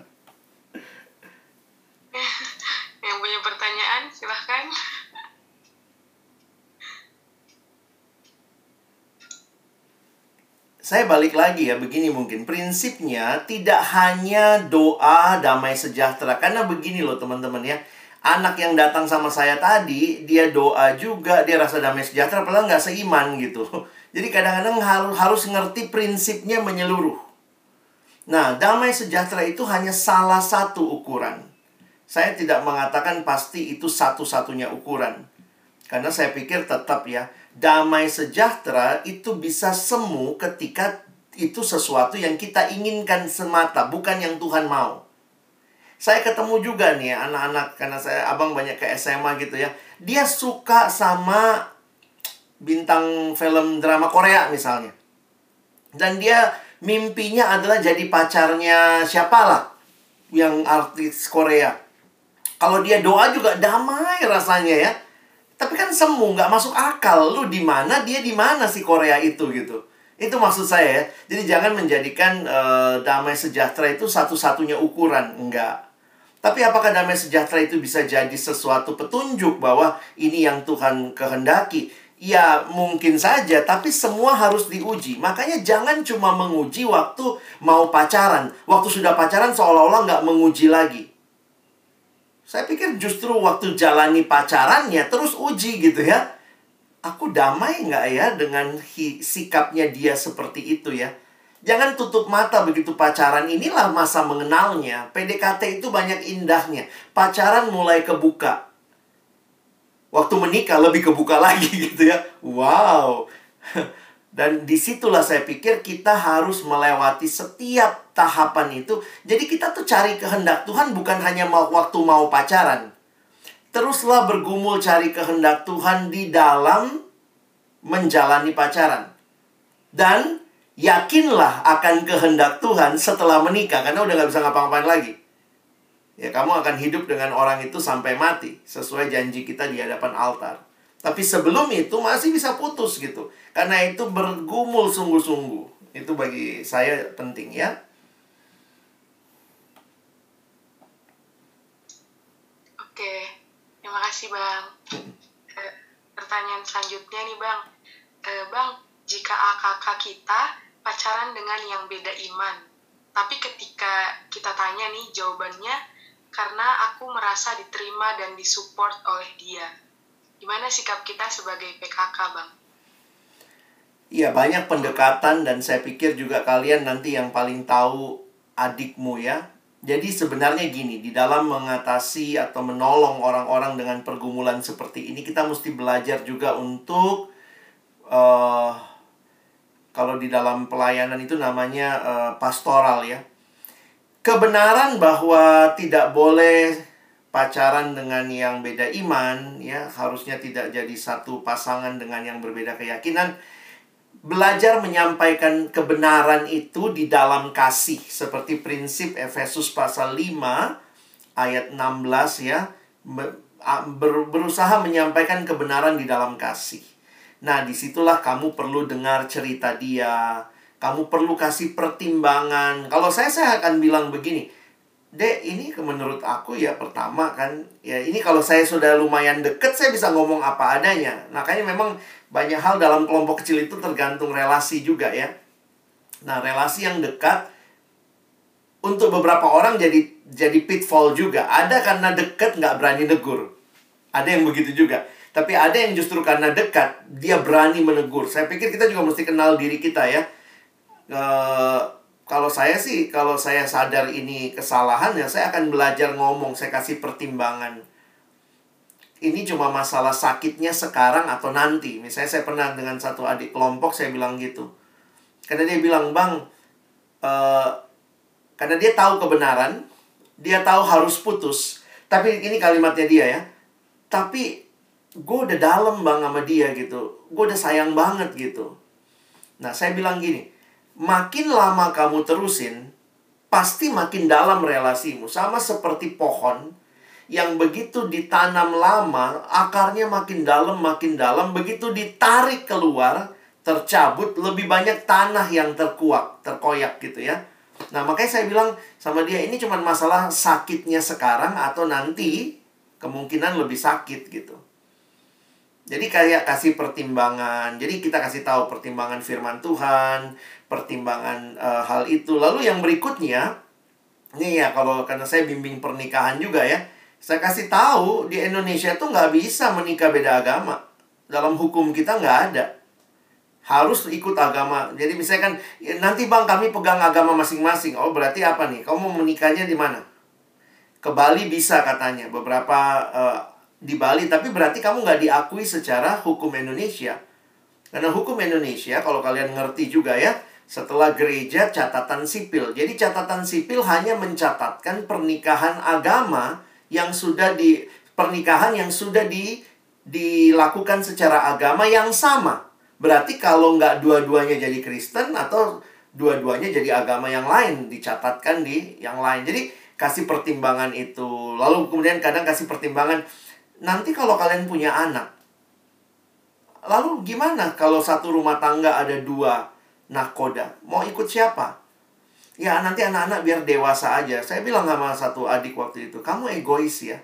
yang punya pertanyaan silahkan. Saya balik lagi ya begini mungkin. Prinsipnya tidak hanya doa damai sejahtera. Karena begini loh teman-teman ya. Anak yang datang sama saya tadi dia doa juga dia rasa damai sejahtera padahal nggak seiman gitu. Jadi kadang-kadang harus harus ngerti prinsipnya menyeluruh. Nah damai sejahtera itu hanya salah satu ukuran saya tidak mengatakan pasti itu satu-satunya ukuran. Karena saya pikir tetap ya, damai sejahtera itu bisa semu ketika itu sesuatu yang kita inginkan semata, bukan yang Tuhan mau. Saya ketemu juga nih anak-anak karena saya abang banyak ke SMA gitu ya. Dia suka sama bintang film drama Korea misalnya. Dan dia mimpinya adalah jadi pacarnya siapalah yang artis Korea Kalau dia doa juga damai rasanya ya. Tapi kan semu, nggak masuk akal. Lu di mana, dia di mana si Korea itu gitu. Itu maksud saya ya. Jadi jangan menjadikan uh, damai sejahtera itu satu-satunya ukuran. Enggak. Tapi apakah damai sejahtera itu bisa jadi sesuatu petunjuk bahwa ini yang Tuhan kehendaki? Ya mungkin saja, tapi semua harus diuji. Makanya jangan cuma menguji waktu mau pacaran. Waktu sudah pacaran seolah-olah nggak menguji lagi. Saya pikir justru waktu jalani pacarannya terus uji gitu ya. Aku damai nggak ya dengan sikapnya dia seperti itu ya. Jangan tutup mata begitu pacaran. Inilah masa mengenalnya. PDKT itu banyak indahnya. Pacaran mulai kebuka waktu menikah lebih kebuka lagi gitu ya. Wow. Dan di situlah saya pikir kita harus melewati setiap tahapan itu. Jadi kita tuh cari kehendak Tuhan bukan hanya mau, waktu mau pacaran. Teruslah bergumul cari kehendak Tuhan di dalam menjalani pacaran. Dan yakinlah akan kehendak Tuhan setelah menikah. Karena udah gak bisa ngapa-ngapain lagi ya kamu akan hidup dengan orang itu sampai mati sesuai janji kita di hadapan altar. Tapi sebelum itu masih bisa putus gitu. Karena itu bergumul sungguh-sungguh. Itu bagi saya penting ya. Oke, terima kasih Bang. Eh, pertanyaan selanjutnya nih Bang. Eh, bang, jika AKK kita pacaran dengan yang beda iman, tapi ketika kita tanya nih jawabannya karena aku merasa diterima dan disupport oleh dia. Gimana sikap kita sebagai PKK, Bang? Iya, banyak pendekatan dan saya pikir juga kalian nanti yang paling tahu adikmu ya. Jadi sebenarnya gini, di dalam mengatasi atau menolong orang-orang dengan pergumulan seperti ini, kita mesti belajar juga untuk uh, kalau di dalam pelayanan itu namanya uh, pastoral ya kebenaran bahwa tidak boleh pacaran dengan yang beda iman ya harusnya tidak jadi satu pasangan dengan yang berbeda keyakinan belajar menyampaikan kebenaran itu di dalam kasih seperti prinsip Efesus pasal 5 ayat 16 ya ber, berusaha menyampaikan kebenaran di dalam kasih. Nah, di situlah kamu perlu dengar cerita dia, kamu perlu kasih pertimbangan. Kalau saya saya akan bilang begini, Dek, ini menurut aku ya pertama kan, ya ini kalau saya sudah lumayan deket, saya bisa ngomong apa adanya. Makanya memang banyak hal dalam kelompok kecil itu tergantung relasi juga ya. Nah, relasi yang dekat untuk beberapa orang jadi jadi pitfall juga. Ada karena dekat nggak berani negur. Ada yang begitu juga. Tapi ada yang justru karena dekat, dia berani menegur. Saya pikir kita juga mesti kenal diri kita ya uh, kalau saya sih kalau saya sadar ini kesalahan ya saya akan belajar ngomong saya kasih pertimbangan. Ini cuma masalah sakitnya sekarang atau nanti. Misalnya saya pernah dengan satu adik kelompok saya bilang gitu. Karena dia bilang bang uh, karena dia tahu kebenaran dia tahu harus putus. Tapi ini kalimatnya dia ya. Tapi gue udah dalam bang sama dia gitu. Gue udah sayang banget gitu. Nah saya bilang gini makin lama kamu terusin, pasti makin dalam relasimu. Sama seperti pohon yang begitu ditanam lama, akarnya makin dalam, makin dalam. Begitu ditarik keluar, tercabut, lebih banyak tanah yang terkuak, terkoyak gitu ya. Nah, makanya saya bilang sama dia, ini cuma masalah sakitnya sekarang atau nanti kemungkinan lebih sakit gitu. Jadi kayak kasih pertimbangan. Jadi kita kasih tahu pertimbangan firman Tuhan, pertimbangan uh, hal itu. Lalu yang berikutnya, ini ya kalau karena saya bimbing pernikahan juga ya, saya kasih tahu di Indonesia tuh nggak bisa menikah beda agama. Dalam hukum kita nggak ada. Harus ikut agama. Jadi misalnya kan, ya, nanti bang kami pegang agama masing-masing. Oh berarti apa nih? Kamu mau menikahnya di mana? Ke Bali bisa katanya. Beberapa uh, di Bali, tapi berarti kamu nggak diakui secara hukum Indonesia. Karena hukum Indonesia, kalau kalian ngerti juga ya, setelah gereja catatan sipil. Jadi catatan sipil hanya mencatatkan pernikahan agama yang sudah di pernikahan yang sudah di dilakukan secara agama yang sama. Berarti kalau nggak dua-duanya jadi Kristen atau dua-duanya jadi agama yang lain dicatatkan di yang lain. Jadi kasih pertimbangan itu. Lalu kemudian kadang kasih pertimbangan, nanti kalau kalian punya anak, lalu gimana kalau satu rumah tangga ada dua nakoda? Mau ikut siapa? Ya nanti anak-anak biar dewasa aja. Saya bilang sama satu adik waktu itu, kamu egois ya.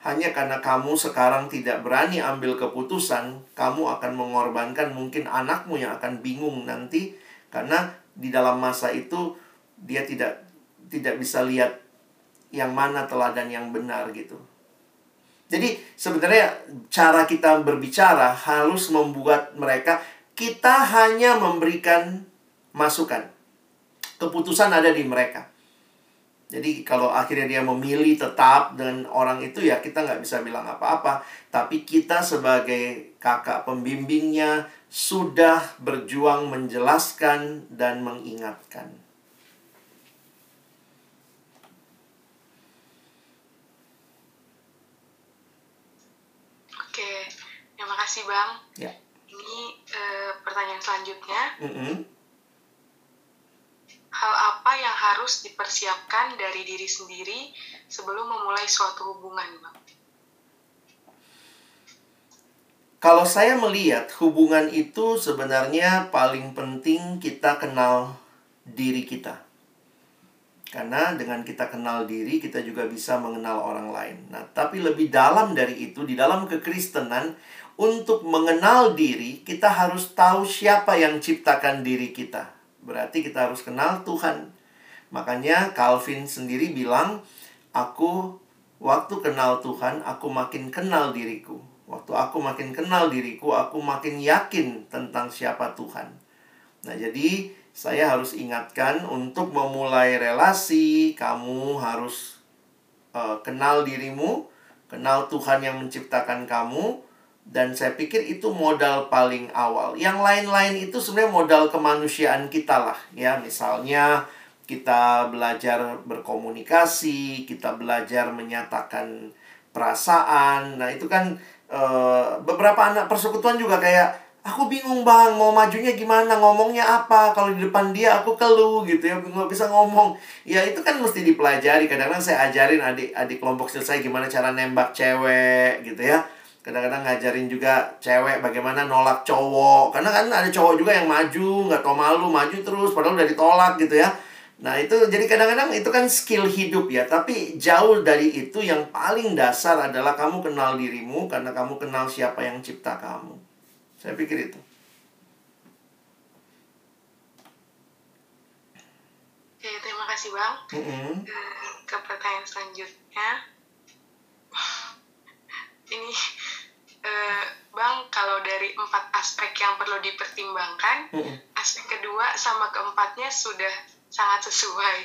Hanya karena kamu sekarang tidak berani ambil keputusan, kamu akan mengorbankan mungkin anakmu yang akan bingung nanti karena di dalam masa itu dia tidak tidak bisa lihat yang mana teladan yang benar gitu. Jadi sebenarnya cara kita berbicara harus membuat mereka kita hanya memberikan masukan. Keputusan ada di mereka. Jadi kalau akhirnya dia memilih tetap dengan orang itu ya kita nggak bisa bilang apa-apa. Tapi kita sebagai kakak pembimbingnya sudah berjuang menjelaskan dan mengingatkan. Terima kasih Bang. Ya. Ini uh, pertanyaan selanjutnya. Mm -hmm. Hal apa yang harus dipersiapkan dari diri sendiri sebelum memulai suatu hubungan, Bang? Kalau saya melihat hubungan itu sebenarnya paling penting kita kenal diri kita. Karena dengan kita kenal diri, kita juga bisa mengenal orang lain. Nah, tapi lebih dalam dari itu, di dalam kekristenan, untuk mengenal diri, kita harus tahu siapa yang ciptakan diri kita. Berarti kita harus kenal Tuhan. Makanya Calvin sendiri bilang, aku waktu kenal Tuhan, aku makin kenal diriku. Waktu aku makin kenal diriku, aku makin yakin tentang siapa Tuhan. Nah, jadi saya harus ingatkan untuk memulai relasi, kamu harus uh, kenal dirimu, kenal Tuhan yang menciptakan kamu, dan saya pikir itu modal paling awal. Yang lain-lain itu sebenarnya modal kemanusiaan kita lah. Ya, misalnya kita belajar berkomunikasi, kita belajar menyatakan perasaan. Nah, itu kan e, beberapa anak persekutuan juga kayak aku bingung bang mau majunya gimana ngomongnya apa? Kalau di depan dia aku keluh gitu ya nggak bisa ngomong. Ya itu kan mesti dipelajari. Kadang-kadang saya ajarin adik-adik kelompok saya gimana cara nembak cewek gitu ya. Kadang-kadang ngajarin juga cewek bagaimana nolak cowok. Karena kan ada cowok juga yang maju nggak tau malu maju terus padahal udah ditolak gitu ya. Nah itu jadi kadang-kadang itu kan skill hidup ya. Tapi jauh dari itu yang paling dasar adalah kamu kenal dirimu karena kamu kenal siapa yang cipta kamu saya pikir itu Oke, terima kasih bang. Mm -hmm. Ke pertanyaan selanjutnya, ini uh, bang kalau dari empat aspek yang perlu dipertimbangkan mm -hmm. aspek kedua sama keempatnya sudah sangat sesuai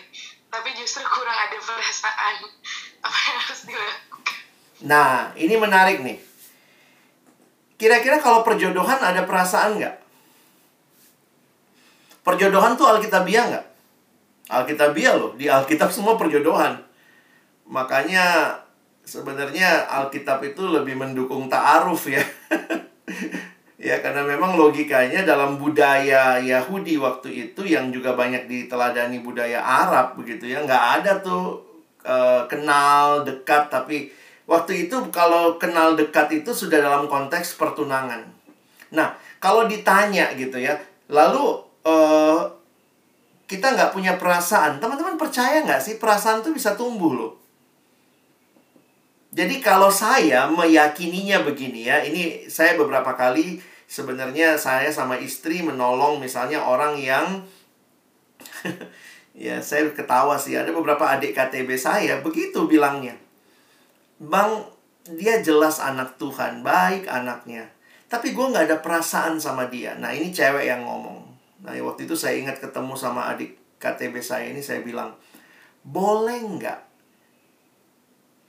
tapi justru kurang ada perasaan apa yang harus dilakukan nah ini menarik nih kira-kira kalau perjodohan ada perasaan nggak perjodohan tuh alkitabiah nggak alkitabiah loh di alkitab semua perjodohan makanya sebenarnya Alkitab itu lebih mendukung ta'aruf ya. ya karena memang logikanya dalam budaya Yahudi waktu itu yang juga banyak diteladani budaya Arab begitu ya. Nggak ada tuh uh, kenal dekat tapi waktu itu kalau kenal dekat itu sudah dalam konteks pertunangan. Nah, kalau ditanya gitu ya, lalu uh, kita nggak punya perasaan, teman-teman percaya nggak sih perasaan tuh bisa tumbuh loh? Jadi kalau saya meyakininya begini ya, ini saya beberapa kali sebenarnya saya sama istri menolong misalnya orang yang ya saya ketawa sih ada beberapa adik KTB saya begitu bilangnya. Bang, dia jelas anak Tuhan, baik anaknya. Tapi gue nggak ada perasaan sama dia. Nah ini cewek yang ngomong. Nah waktu itu saya ingat ketemu sama adik KTB saya ini saya bilang, boleh nggak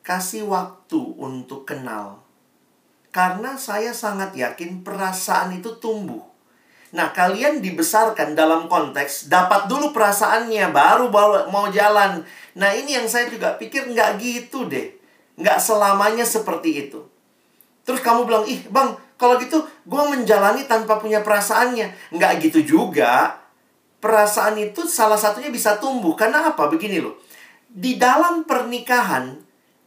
kasih waktu untuk kenal. Karena saya sangat yakin perasaan itu tumbuh. Nah, kalian dibesarkan dalam konteks dapat dulu perasaannya, baru mau jalan. Nah, ini yang saya juga pikir nggak gitu deh. Nggak selamanya seperti itu. Terus kamu bilang, ih bang, kalau gitu gue menjalani tanpa punya perasaannya. Nggak gitu juga. Perasaan itu salah satunya bisa tumbuh. Karena apa? Begini loh di dalam pernikahan,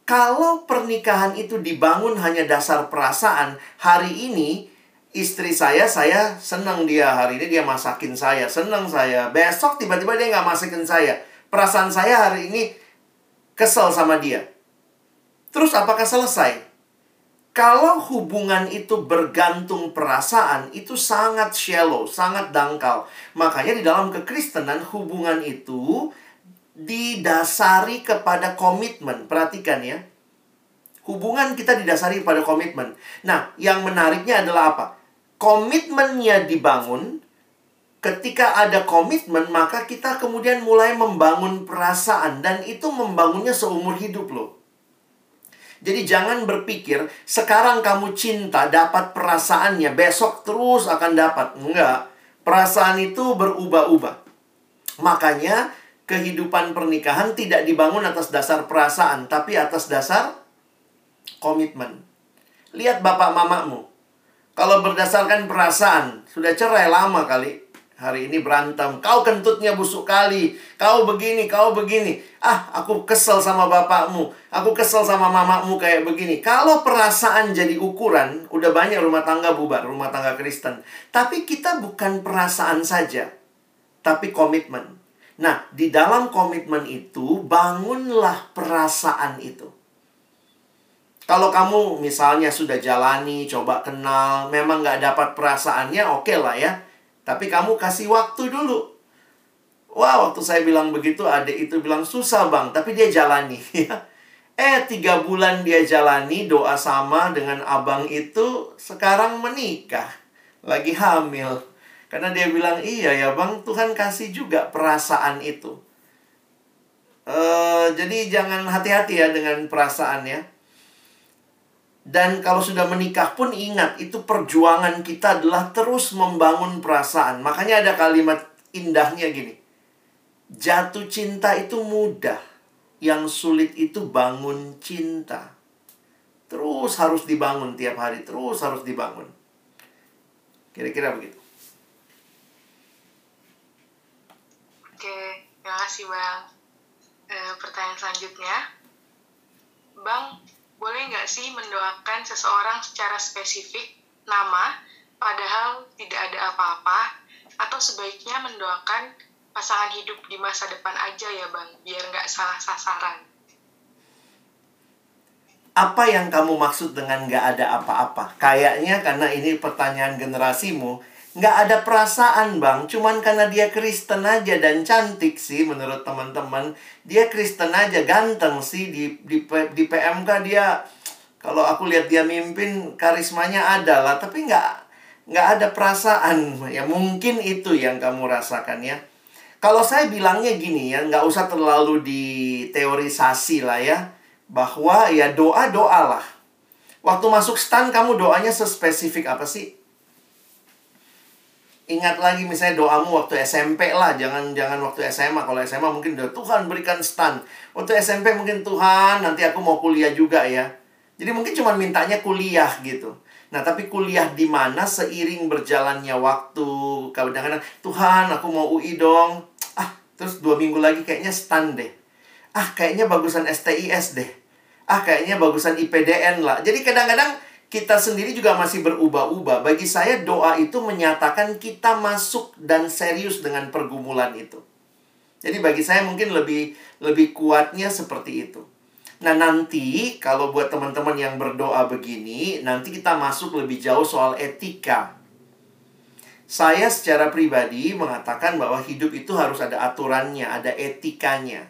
kalau pernikahan itu dibangun hanya dasar perasaan, hari ini istri saya, saya senang dia hari ini dia masakin saya, senang saya. Besok tiba-tiba dia nggak masakin saya. Perasaan saya hari ini kesel sama dia. Terus apakah selesai? Kalau hubungan itu bergantung perasaan, itu sangat shallow, sangat dangkal. Makanya di dalam kekristenan hubungan itu didasari kepada komitmen. Perhatikan ya. Hubungan kita didasari pada komitmen. Nah, yang menariknya adalah apa? Komitmennya dibangun. Ketika ada komitmen, maka kita kemudian mulai membangun perasaan. Dan itu membangunnya seumur hidup loh. Jadi jangan berpikir sekarang kamu cinta dapat perasaannya, besok terus akan dapat. Enggak. Perasaan itu berubah-ubah. Makanya kehidupan pernikahan tidak dibangun atas dasar perasaan, tapi atas dasar komitmen. Lihat bapak mamamu. Kalau berdasarkan perasaan, sudah cerai lama kali hari ini berantem. Kau kentutnya busuk kali. Kau begini, kau begini. Ah, aku kesel sama bapakmu. Aku kesel sama mamamu kayak begini. Kalau perasaan jadi ukuran, udah banyak rumah tangga bubar, rumah tangga Kristen. Tapi kita bukan perasaan saja, tapi komitmen. Nah, di dalam komitmen itu, bangunlah perasaan itu. Kalau kamu misalnya sudah jalani, coba kenal, memang nggak dapat perasaannya, oke okay lah ya tapi kamu kasih waktu dulu. Wah, waktu saya bilang begitu, adik itu bilang susah bang, tapi dia jalani. eh, tiga bulan dia jalani, doa sama dengan abang itu, sekarang menikah. Lagi hamil. Karena dia bilang, iya ya bang, Tuhan kasih juga perasaan itu. Uh, jadi jangan hati-hati ya dengan perasaan ya. Dan kalau sudah menikah pun ingat, itu perjuangan kita adalah terus membangun perasaan. Makanya ada kalimat indahnya gini. Jatuh cinta itu mudah. Yang sulit itu bangun cinta. Terus harus dibangun tiap hari. Terus harus dibangun. Kira-kira begitu. Oke, terima kasih Bang. E, pertanyaan selanjutnya. Bang, boleh nggak sih mendoakan seseorang secara spesifik nama padahal tidak ada apa-apa? Atau sebaiknya mendoakan pasangan hidup di masa depan aja ya bang biar nggak salah sasaran? Apa yang kamu maksud dengan nggak ada apa-apa? Kayaknya karena ini pertanyaan generasimu nggak ada perasaan bang. Cuman karena dia Kristen aja dan cantik sih menurut teman-teman. Dia Kristen aja ganteng sih. Di di di PMK dia kalau aku lihat dia mimpin karismanya ada lah. Tapi nggak nggak ada perasaan. Ya mungkin itu yang kamu rasakan ya. Kalau saya bilangnya gini ya nggak usah terlalu diteorisasi lah ya. Bahwa ya doa doa lah. Waktu masuk stan kamu doanya sespesifik apa sih ingat lagi misalnya doamu waktu SMP lah, jangan jangan waktu SMA. Kalau SMA mungkin udah Tuhan berikan stand. Waktu SMP mungkin Tuhan nanti aku mau kuliah juga ya. Jadi mungkin cuma mintanya kuliah gitu. Nah, tapi kuliah di mana seiring berjalannya waktu, kadang-kadang Tuhan aku mau UI dong. Ah, terus dua minggu lagi kayaknya stand deh. Ah, kayaknya bagusan STIS deh. Ah, kayaknya bagusan IPDN lah. Jadi kadang-kadang kita sendiri juga masih berubah-ubah. Bagi saya doa itu menyatakan kita masuk dan serius dengan pergumulan itu. Jadi bagi saya mungkin lebih lebih kuatnya seperti itu. Nah, nanti kalau buat teman-teman yang berdoa begini, nanti kita masuk lebih jauh soal etika. Saya secara pribadi mengatakan bahwa hidup itu harus ada aturannya, ada etikanya.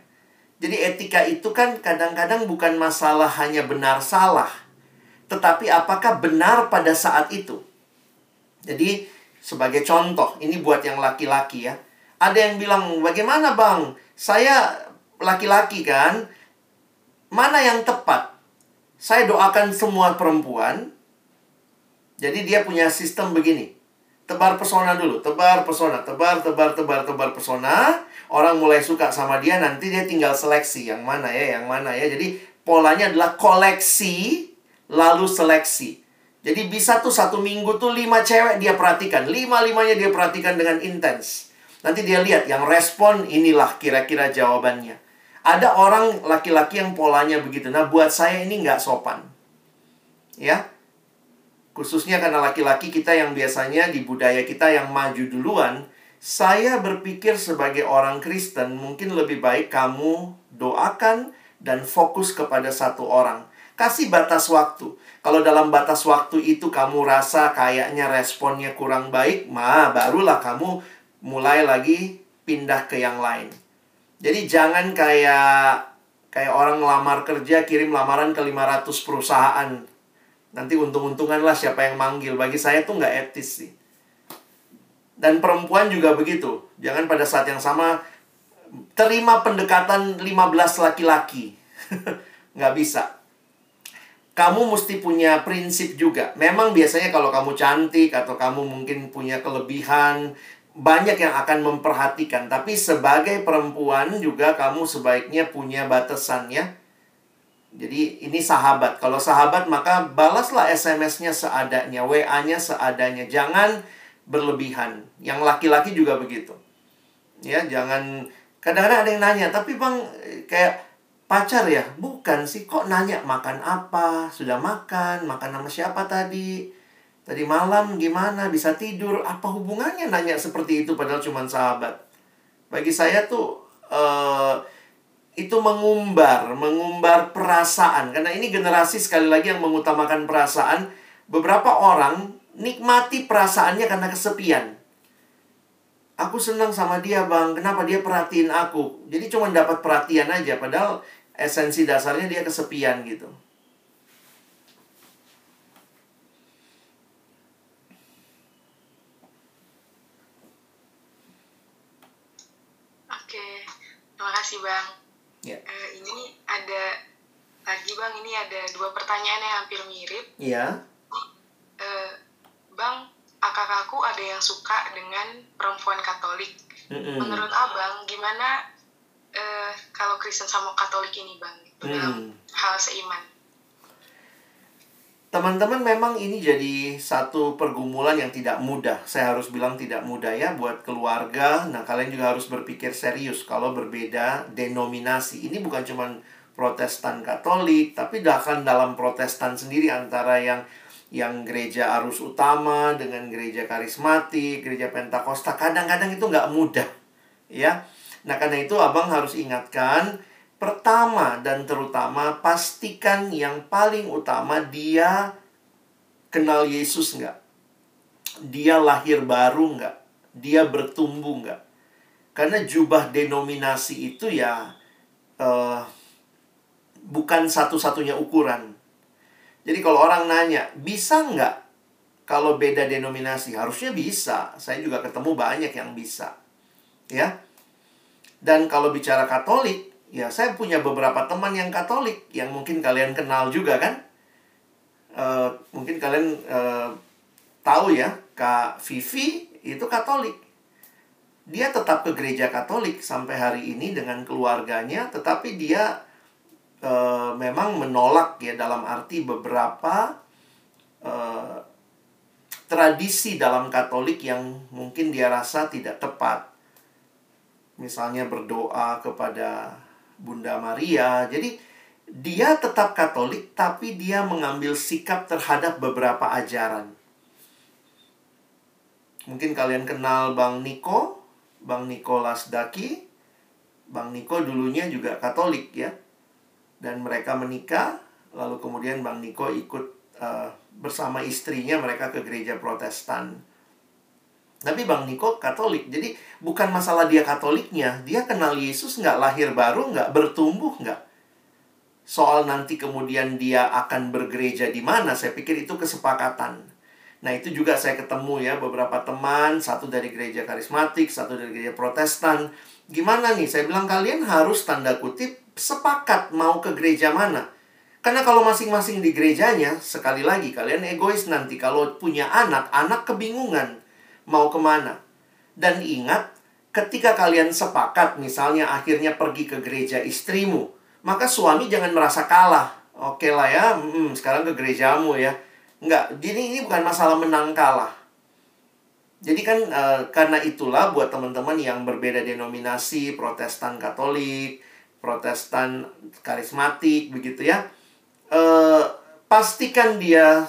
Jadi etika itu kan kadang-kadang bukan masalah hanya benar salah, tetapi apakah benar pada saat itu? Jadi, sebagai contoh, ini buat yang laki-laki ya. Ada yang bilang, bagaimana bang? Saya laki-laki kan, mana yang tepat? Saya doakan semua perempuan. Jadi dia punya sistem begini. Tebar pesona dulu, tebar pesona, tebar, tebar, tebar, tebar pesona. Orang mulai suka sama dia, nanti dia tinggal seleksi yang mana ya, yang mana ya. Jadi polanya adalah koleksi lalu seleksi. Jadi bisa tuh satu minggu tuh lima cewek dia perhatikan. Lima-limanya dia perhatikan dengan intens. Nanti dia lihat yang respon inilah kira-kira jawabannya. Ada orang laki-laki yang polanya begitu. Nah, buat saya ini nggak sopan. Ya, khususnya karena laki-laki kita yang biasanya di budaya kita yang maju duluan, saya berpikir sebagai orang Kristen mungkin lebih baik kamu doakan dan fokus kepada satu orang. Kasih batas waktu. Kalau dalam batas waktu itu kamu rasa kayaknya responnya kurang baik, mah barulah kamu mulai lagi pindah ke yang lain. Jadi jangan kayak kayak orang ngelamar kerja kirim lamaran ke 500 perusahaan. Nanti untung-untungan lah siapa yang manggil. Bagi saya tuh nggak etis sih. Dan perempuan juga begitu. Jangan pada saat yang sama terima pendekatan 15 laki-laki. nggak bisa kamu mesti punya prinsip juga. Memang biasanya kalau kamu cantik atau kamu mungkin punya kelebihan, banyak yang akan memperhatikan. Tapi sebagai perempuan juga kamu sebaiknya punya batasannya. Jadi ini sahabat. Kalau sahabat maka balaslah SMS-nya seadanya, WA-nya seadanya. Jangan berlebihan. Yang laki-laki juga begitu. Ya, jangan kadang-kadang ada yang nanya, tapi Bang kayak pacar ya? Bukan sih, kok nanya makan apa? Sudah makan? Makan sama siapa tadi? Tadi malam gimana? Bisa tidur? Apa hubungannya nanya seperti itu padahal cuma sahabat? Bagi saya tuh uh, itu mengumbar, mengumbar perasaan. Karena ini generasi sekali lagi yang mengutamakan perasaan. Beberapa orang nikmati perasaannya karena kesepian. Aku senang sama dia bang, kenapa dia perhatiin aku? Jadi cuma dapat perhatian aja, padahal esensi dasarnya dia kesepian gitu. Oke, terima kasih bang. Ya. Uh, ini ada lagi bang, ini ada dua pertanyaan yang hampir mirip. Iya. Uh, bang, kakak-kakakku ada yang suka dengan perempuan Katolik. Mm -mm. Menurut abang, gimana uh, kalau Kristen sama Katolik ini bang Hmm. hal seiman. Teman-teman memang ini jadi satu pergumulan yang tidak mudah. Saya harus bilang tidak mudah ya buat keluarga. Nah, kalian juga harus berpikir serius kalau berbeda denominasi. Ini bukan cuma Protestan Katolik, tapi bahkan dalam Protestan sendiri antara yang yang gereja arus utama dengan gereja karismatik, gereja Pentakosta kadang-kadang itu nggak mudah, ya. Nah, karena itu abang harus ingatkan Pertama dan terutama pastikan yang paling utama dia kenal Yesus nggak? Dia lahir baru nggak? Dia bertumbuh nggak? Karena jubah denominasi itu ya uh, bukan satu-satunya ukuran. Jadi kalau orang nanya, bisa nggak kalau beda denominasi? Harusnya bisa. Saya juga ketemu banyak yang bisa. Ya. Dan kalau bicara Katolik, ya saya punya beberapa teman yang Katolik yang mungkin kalian kenal juga kan? Uh, mungkin kalian uh, tahu ya Kak Vivi itu Katolik. Dia tetap ke gereja Katolik sampai hari ini dengan keluarganya tetapi dia uh, memang menolak ya dalam arti beberapa tradisi dalam Katolik yang mungkin dia rasa tidak tepat misalnya berdoa kepada Bunda Maria. Jadi dia tetap Katolik tapi dia mengambil sikap terhadap beberapa ajaran. Mungkin kalian kenal Bang Niko, Bang Nikolas Daki. Bang Niko dulunya juga Katolik ya. Dan mereka menikah, lalu kemudian Bang Niko ikut uh, bersama istrinya mereka ke gereja Protestan. Tapi Bang Niko Katolik, jadi bukan masalah dia Katoliknya, dia kenal Yesus nggak lahir baru, nggak bertumbuh nggak. Soal nanti kemudian dia akan bergereja di mana, saya pikir itu kesepakatan. Nah itu juga saya ketemu ya beberapa teman, satu dari gereja karismatik, satu dari gereja protestan. Gimana nih, saya bilang kalian harus tanda kutip sepakat mau ke gereja mana. Karena kalau masing-masing di gerejanya, sekali lagi kalian egois nanti. Kalau punya anak, anak kebingungan mau ke mana. Dan ingat, ketika kalian sepakat, misalnya akhirnya pergi ke gereja istrimu, maka suami jangan merasa kalah. Oke lah ya, hmm, sekarang ke gerejamu ya. Enggak, jadi ini bukan masalah menang kalah. Jadi kan e, karena itulah buat teman-teman yang berbeda denominasi, Protestan, Katolik, Protestan karismatik begitu ya. Eh, pastikan dia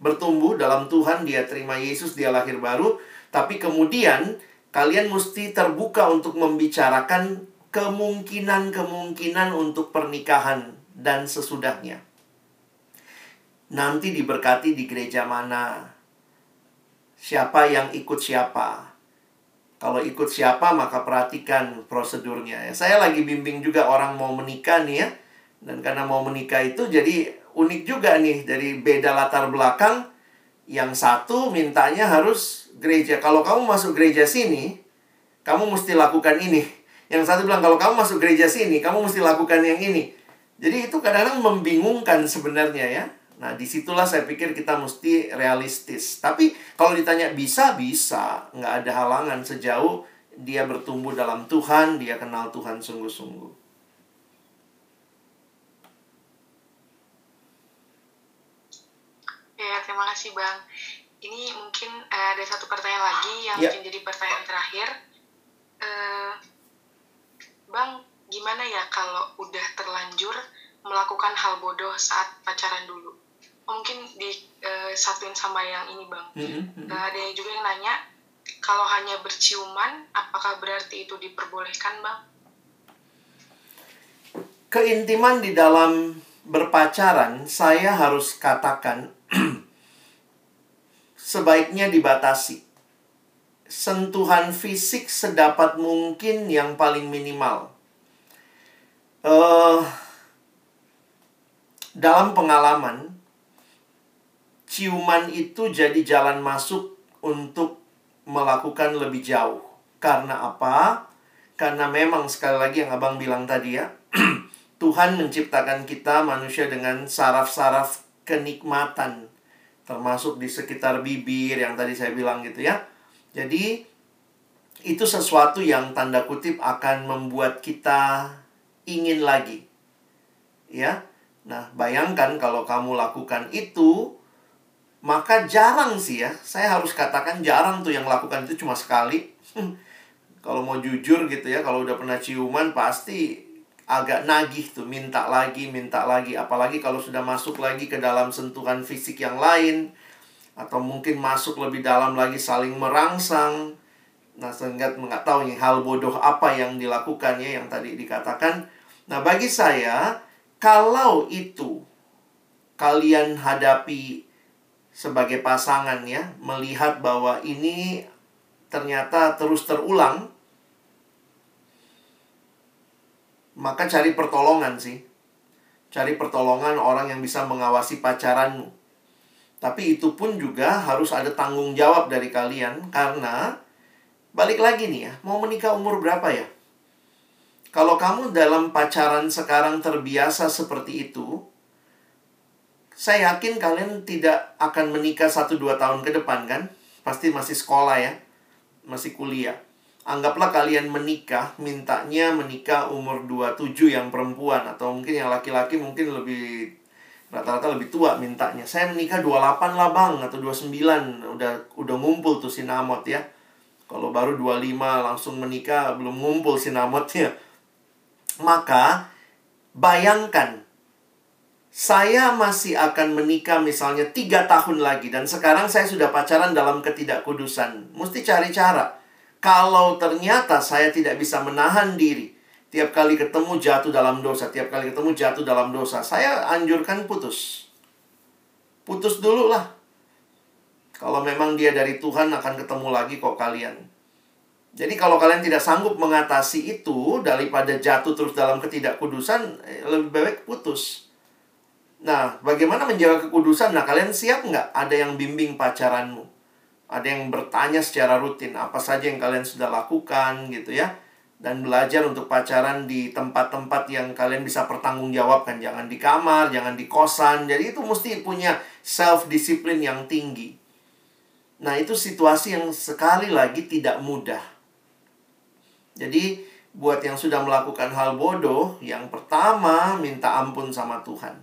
bertumbuh dalam Tuhan, dia terima Yesus, dia lahir baru, tapi kemudian kalian mesti terbuka untuk membicarakan kemungkinan-kemungkinan untuk pernikahan dan sesudahnya. Nanti diberkati di gereja mana? Siapa yang ikut siapa? Kalau ikut siapa maka perhatikan prosedurnya ya. Saya lagi bimbing juga orang mau menikah nih ya. Dan karena mau menikah itu jadi unik juga nih dari beda latar belakang. Yang satu mintanya harus gereja. Kalau kamu masuk gereja sini, kamu mesti lakukan ini. Yang satu bilang kalau kamu masuk gereja sini, kamu mesti lakukan yang ini. Jadi itu kadang-kadang membingungkan sebenarnya ya. Nah, di situlah saya pikir kita mesti realistis. Tapi kalau ditanya bisa, bisa. Nggak ada halangan sejauh dia bertumbuh dalam Tuhan, dia kenal Tuhan sungguh-sungguh. Ya, terima kasih Bang. Ini mungkin uh, ada satu pertanyaan lagi yang Ya. mungkin jadi pertanyaan terakhir. Eh, bang, gimana ya kalau udah terlanjur melakukan hal bodoh saat pacaran dulu? Oh, mungkin disatuin sama yang ini Bang. Mm-mm. Nah, ada yang juga yang nanya, kalau hanya berciuman, apakah berarti itu diperbolehkan Bang? Keintiman di dalam berpacaran, saya harus katakan sebaiknya dibatasi. Sentuhan fisik sedapat mungkin yang paling minimal. Eh, dalam pengalaman, ciuman itu jadi jalan masuk untuk melakukan lebih jauh. Karena apa? Karena memang sekali lagi yang abang bilang tadi ya, Tuhan menciptakan kita manusia dengan saraf-saraf kenikmatan. Termasuk di sekitar bibir yang tadi saya bilang gitu ya. Jadi itu sesuatu yang tanda kutip akan membuat kita ingin lagi. Ya. Nah, bayangkan kalau kamu lakukan itu maka jarang sih ya. Saya harus katakan jarang tuh yang lakukan itu cuma sekali. kalau mau jujur gitu ya, kalau udah pernah ciuman pasti agak nagih tuh, minta lagi, minta lagi. Apalagi kalau sudah masuk lagi ke dalam sentuhan fisik yang lain atau mungkin masuk lebih dalam lagi saling merangsang. Nah, sehingga nggak tahu nih hal bodoh apa yang dilakukannya yang tadi dikatakan. Nah, bagi saya, kalau itu kalian hadapi sebagai pasangan ya, melihat bahwa ini ternyata terus terulang, maka cari pertolongan sih. Cari pertolongan orang yang bisa mengawasi pacaranmu. Tapi itu pun juga harus ada tanggung jawab dari kalian karena balik lagi nih ya, mau menikah umur berapa ya? Kalau kamu dalam pacaran sekarang terbiasa seperti itu, saya yakin kalian tidak akan menikah 1-2 tahun ke depan kan? Pasti masih sekolah ya, masih kuliah. Anggaplah kalian menikah, mintanya menikah umur 27 yang perempuan atau mungkin yang laki-laki mungkin lebih rata-rata lebih tua mintanya. Saya menikah 28 lah bang atau 29 udah udah ngumpul tuh sinamot ya. Kalau baru 25 langsung menikah belum ngumpul sinamotnya. Maka bayangkan saya masih akan menikah misalnya tiga tahun lagi dan sekarang saya sudah pacaran dalam ketidakkudusan. Mesti cari cara. Kalau ternyata saya tidak bisa menahan diri, tiap kali ketemu jatuh dalam dosa, tiap kali ketemu jatuh dalam dosa, saya anjurkan putus. Putus dulu lah. Kalau memang dia dari Tuhan akan ketemu lagi kok kalian. Jadi kalau kalian tidak sanggup mengatasi itu daripada jatuh terus dalam ketidakkudusan, eh, lebih baik putus. Nah, bagaimana menjaga kekudusan? Nah, kalian siap nggak ada yang bimbing pacaranmu? Ada yang bertanya secara rutin apa saja yang kalian sudah lakukan gitu ya. Dan belajar untuk pacaran di tempat-tempat yang kalian bisa pertanggungjawabkan. Jangan di kamar, jangan di kosan. Jadi itu mesti punya self-discipline yang tinggi. Nah, itu situasi yang sekali lagi tidak mudah. Jadi, buat yang sudah melakukan hal bodoh, yang pertama minta ampun sama Tuhan.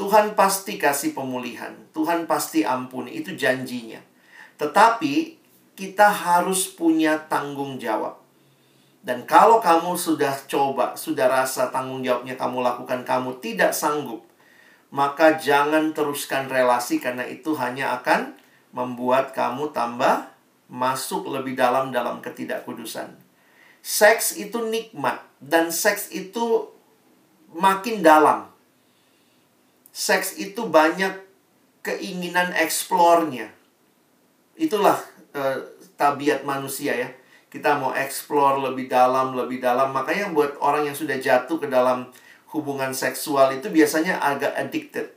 Tuhan pasti kasih pemulihan. Tuhan pasti ampuni. Itu janjinya. Tetapi kita harus punya tanggung jawab. Dan kalau kamu sudah coba, sudah rasa tanggung jawabnya kamu lakukan, kamu tidak sanggup, maka jangan teruskan relasi karena itu hanya akan membuat kamu tambah masuk lebih dalam dalam ketidakkudusan. Seks itu nikmat dan seks itu makin dalam. Seks itu banyak keinginan eksplornya. Itulah uh, tabiat manusia ya kita mau explore lebih dalam, lebih dalam. Makanya buat orang yang sudah jatuh ke dalam hubungan seksual itu biasanya agak addicted.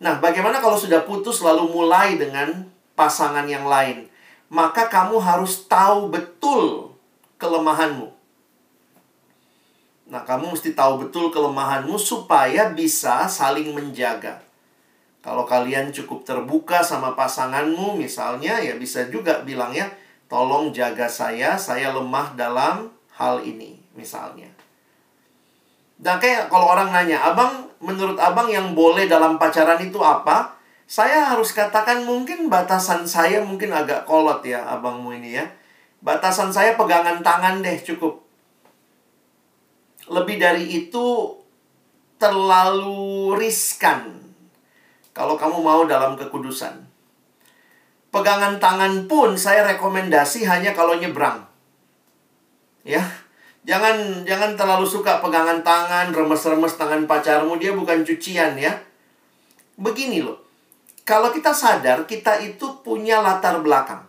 Nah, bagaimana kalau sudah putus lalu mulai dengan pasangan yang lain? Maka kamu harus tahu betul kelemahanmu. Nah, kamu mesti tahu betul kelemahanmu supaya bisa saling menjaga. Kalau kalian cukup terbuka sama pasanganmu, misalnya, ya bisa juga bilang ya, Tolong jaga saya, saya lemah dalam hal ini, misalnya. Dan kayak kalau orang nanya, abang, menurut abang yang boleh dalam pacaran itu apa? Saya harus katakan mungkin batasan saya mungkin agak kolot ya, abangmu ini ya. Batasan saya pegangan tangan deh, cukup. Lebih dari itu terlalu riskan kalau kamu mau dalam kekudusan. Pegangan tangan pun saya rekomendasi hanya kalau nyebrang. Ya. Jangan jangan terlalu suka pegangan tangan, remes-remes tangan pacarmu, dia bukan cucian ya. Begini loh. Kalau kita sadar kita itu punya latar belakang.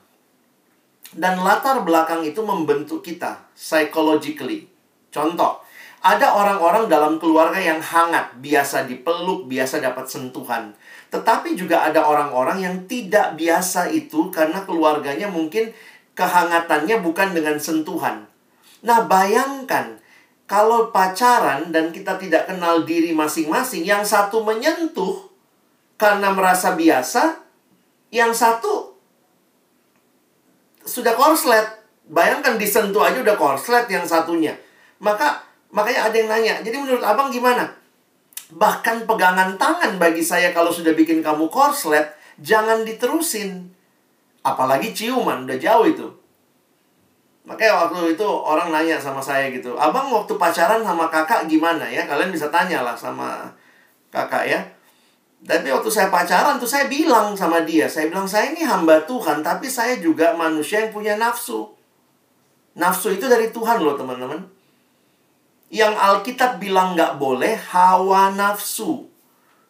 Dan latar belakang itu membentuk kita psychologically. Contoh, ada orang-orang dalam keluarga yang hangat, biasa dipeluk, biasa dapat sentuhan. Tetapi juga ada orang-orang yang tidak biasa itu karena keluarganya mungkin kehangatannya bukan dengan sentuhan. Nah, bayangkan kalau pacaran dan kita tidak kenal diri masing-masing, yang satu menyentuh karena merasa biasa, yang satu sudah korslet. Bayangkan disentuh aja udah korslet yang satunya. Maka makanya ada yang nanya, jadi menurut Abang gimana? Bahkan pegangan tangan bagi saya kalau sudah bikin kamu korslet, jangan diterusin. Apalagi ciuman, udah jauh itu. Makanya waktu itu orang nanya sama saya gitu, Abang waktu pacaran sama kakak gimana ya? Kalian bisa tanya lah sama kakak ya. Tapi waktu saya pacaran tuh saya bilang sama dia, saya bilang saya ini hamba Tuhan, tapi saya juga manusia yang punya nafsu. Nafsu itu dari Tuhan loh teman-teman yang Alkitab bilang nggak boleh hawa nafsu.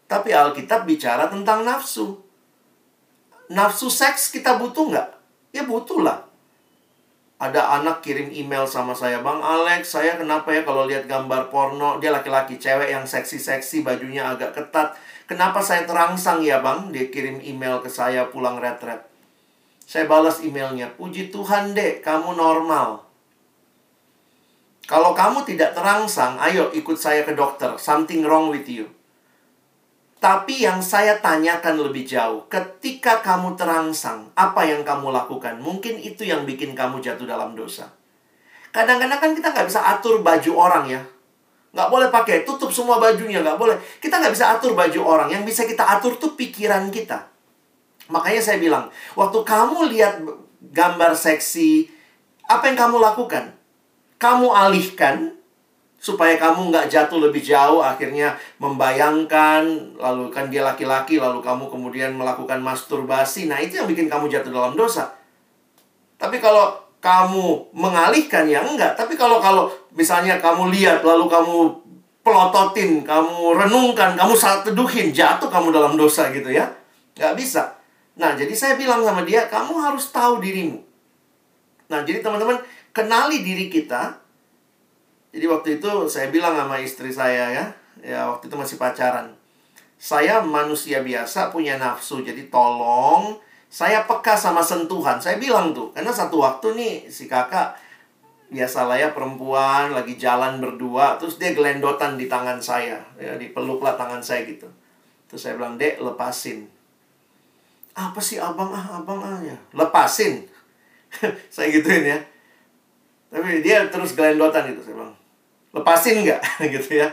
Tapi Alkitab bicara tentang nafsu. Nafsu seks kita butuh nggak? Ya butuh lah. Ada anak kirim email sama saya, Bang Alex, saya kenapa ya kalau lihat gambar porno, dia laki-laki, cewek yang seksi-seksi, bajunya agak ketat. Kenapa saya terangsang ya bang? Dia kirim email ke saya pulang retret. Saya balas emailnya, puji Tuhan dek, kamu normal. Kalau kamu tidak terangsang, ayo ikut saya ke dokter. Something wrong with you. Tapi yang saya tanyakan lebih jauh, ketika kamu terangsang, apa yang kamu lakukan? Mungkin itu yang bikin kamu jatuh dalam dosa. Kadang-kadang kan kita nggak bisa atur baju orang ya. Nggak boleh pakai, tutup semua bajunya, nggak boleh. Kita nggak bisa atur baju orang. Yang bisa kita atur tuh pikiran kita. Makanya saya bilang, waktu kamu lihat gambar seksi, apa yang kamu lakukan? Kamu alihkan supaya kamu nggak jatuh lebih jauh akhirnya membayangkan lalu kan dia laki-laki lalu kamu kemudian melakukan masturbasi. Nah itu yang bikin kamu jatuh dalam dosa. Tapi kalau kamu mengalihkan ya enggak. Tapi kalau kalau misalnya kamu lihat lalu kamu pelototin kamu renungkan kamu saat teduhin jatuh kamu dalam dosa gitu ya. Nggak bisa. Nah jadi saya bilang sama dia kamu harus tahu dirimu. Nah jadi teman-teman kenali diri kita. Jadi waktu itu saya bilang sama istri saya ya, ya waktu itu masih pacaran. Saya manusia biasa punya nafsu, jadi tolong saya peka sama sentuhan. Saya bilang tuh, karena satu waktu nih si kakak biasalah ya perempuan lagi jalan berdua, terus dia gelendotan di tangan saya, ya dipeluklah tangan saya gitu. Terus saya bilang, "Dek, lepasin." Apa sih abang ah, abang ah ya? Lepasin. saya gituin ya tapi dia terus gelendotan gitu saya bilang lepasin nggak gitu ya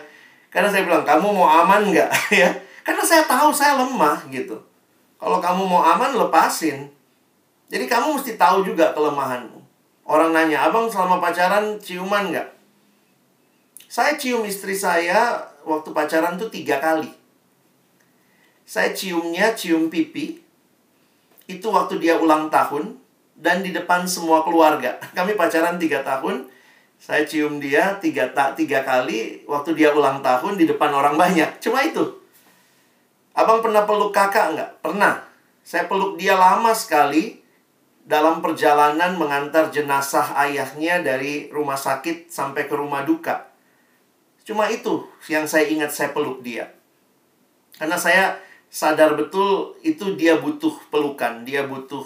karena saya bilang kamu mau aman nggak ya karena saya tahu saya lemah gitu kalau kamu mau aman lepasin jadi kamu mesti tahu juga kelemahanmu Orang nanya, abang selama pacaran ciuman nggak? Saya cium istri saya waktu pacaran tuh tiga kali. Saya ciumnya cium pipi. Itu waktu dia ulang tahun. Dan di depan semua keluarga. Kami pacaran tiga tahun. Saya cium dia tiga, tak tiga kali waktu dia ulang tahun di depan orang banyak. Cuma itu. Abang pernah peluk kakak nggak? Pernah. Saya peluk dia lama sekali dalam perjalanan mengantar jenazah ayahnya dari rumah sakit sampai ke rumah duka. Cuma itu yang saya ingat saya peluk dia. Karena saya sadar betul itu dia butuh pelukan, dia butuh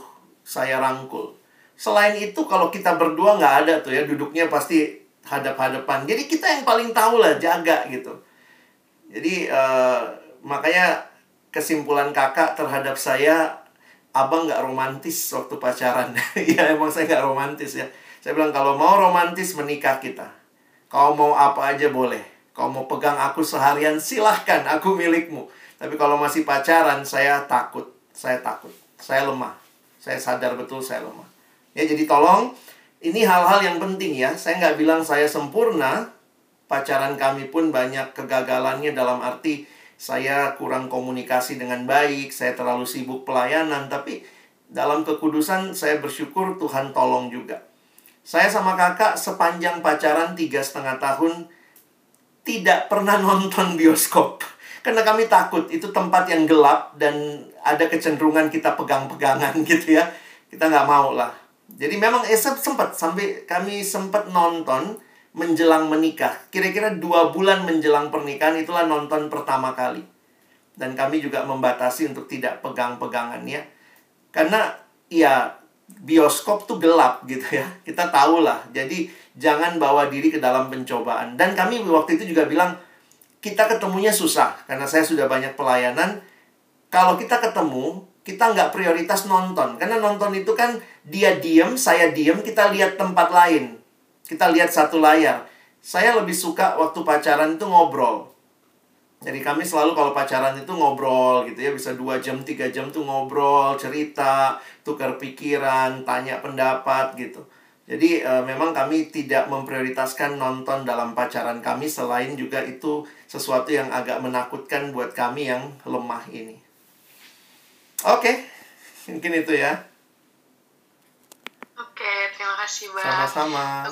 saya rangkul. Selain itu kalau kita berdua nggak ada tuh ya duduknya pasti hadap-hadapan. Jadi kita yang paling tahu lah jaga gitu. Jadi uh, makanya kesimpulan kakak terhadap saya abang nggak romantis waktu pacaran. ya emang saya nggak romantis ya. Saya bilang kalau mau romantis menikah kita. Kau mau apa aja boleh. Kau mau pegang aku seharian silahkan, aku milikmu. Tapi kalau masih pacaran, saya takut. Saya takut. Saya lemah. Saya sadar betul saya lemah. Ya jadi tolong, ini hal-hal yang penting ya. Saya nggak bilang saya sempurna. Pacaran kami pun banyak kegagalannya dalam arti saya kurang komunikasi dengan baik, saya terlalu sibuk pelayanan, tapi dalam kekudusan saya bersyukur Tuhan tolong juga. Saya sama kakak sepanjang pacaran tiga setengah tahun tidak pernah nonton bioskop. Karena kami takut itu tempat yang gelap dan ada kecenderungan kita pegang-pegangan gitu ya. Kita nggak mau lah. Jadi memang Esep sempat sampai kami sempat nonton menjelang menikah. Kira-kira dua bulan menjelang pernikahan itulah nonton pertama kali. Dan kami juga membatasi untuk tidak pegang-pegangannya. Karena ya bioskop tuh gelap gitu ya. Kita tahu lah. Jadi jangan bawa diri ke dalam pencobaan. Dan kami waktu itu juga bilang, kita ketemunya susah. Karena saya sudah banyak pelayanan. Kalau kita ketemu, kita nggak prioritas nonton. Karena nonton itu kan dia diem, saya diem, kita lihat tempat lain. Kita lihat satu layar. Saya lebih suka waktu pacaran itu ngobrol. Jadi kami selalu kalau pacaran itu ngobrol gitu ya. Bisa dua jam, tiga jam tuh ngobrol, cerita, tukar pikiran, tanya pendapat gitu. Jadi e, memang kami tidak memprioritaskan nonton dalam pacaran kami selain juga itu sesuatu yang agak menakutkan buat kami yang lemah ini. Oke, mungkin itu ya. Oke, terima kasih Bang. Sama-sama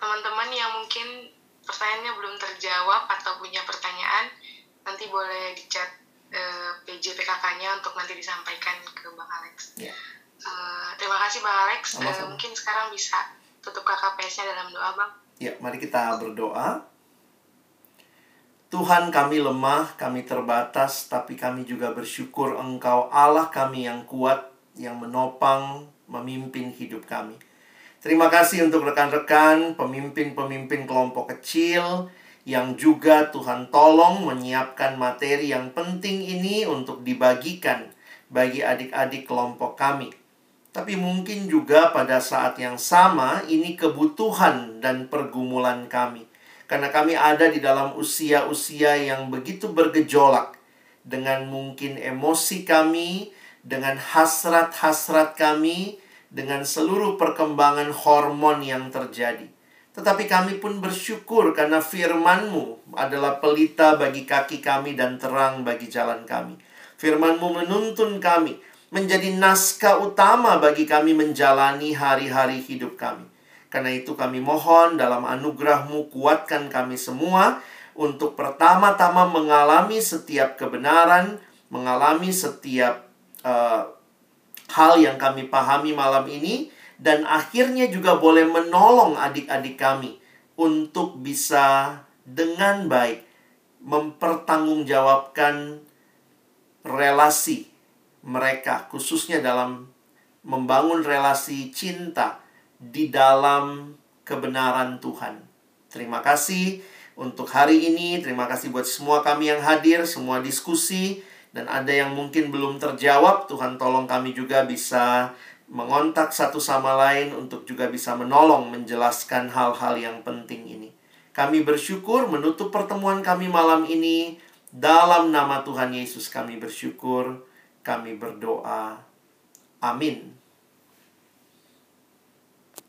teman-teman yang mungkin pertanyaannya belum terjawab atau punya pertanyaan nanti boleh dicat uh, eh, PJ PKK-nya untuk nanti disampaikan ke Bang Alex. Yeah. Uh, terima kasih Bang Alex. Uh, mungkin sekarang bisa tutup KKPS-nya dalam doa Bang. Ya, mari kita berdoa. Tuhan kami lemah, kami terbatas, tapi kami juga bersyukur Engkau Allah kami yang kuat, yang menopang, memimpin hidup kami. Terima kasih untuk rekan-rekan, pemimpin-pemimpin kelompok kecil yang juga Tuhan tolong menyiapkan materi yang penting ini untuk dibagikan bagi adik-adik kelompok kami. Tapi mungkin juga pada saat yang sama ini kebutuhan dan pergumulan kami. Karena kami ada di dalam usia-usia yang begitu bergejolak dengan mungkin emosi kami, dengan hasrat-hasrat kami, dengan seluruh perkembangan hormon yang terjadi. Tetapi kami pun bersyukur karena firman-Mu adalah pelita bagi kaki kami dan terang bagi jalan kami. Firman-Mu menuntun kami menjadi naskah utama bagi kami menjalani hari-hari hidup kami. Karena itu kami mohon dalam anugerah-Mu kuatkan kami semua untuk pertama-tama mengalami setiap kebenaran, mengalami setiap uh, hal yang kami pahami malam ini dan akhirnya juga boleh menolong adik-adik kami untuk bisa dengan baik mempertanggungjawabkan relasi mereka khususnya dalam membangun relasi cinta di dalam kebenaran Tuhan. Terima kasih untuk hari ini, terima kasih buat semua kami yang hadir, semua diskusi dan ada yang mungkin belum terjawab, Tuhan tolong kami juga bisa mengontak satu sama lain untuk juga bisa menolong menjelaskan hal-hal yang penting ini. Kami bersyukur menutup pertemuan kami malam ini dalam nama Tuhan Yesus kami bersyukur, kami berdoa. Amin.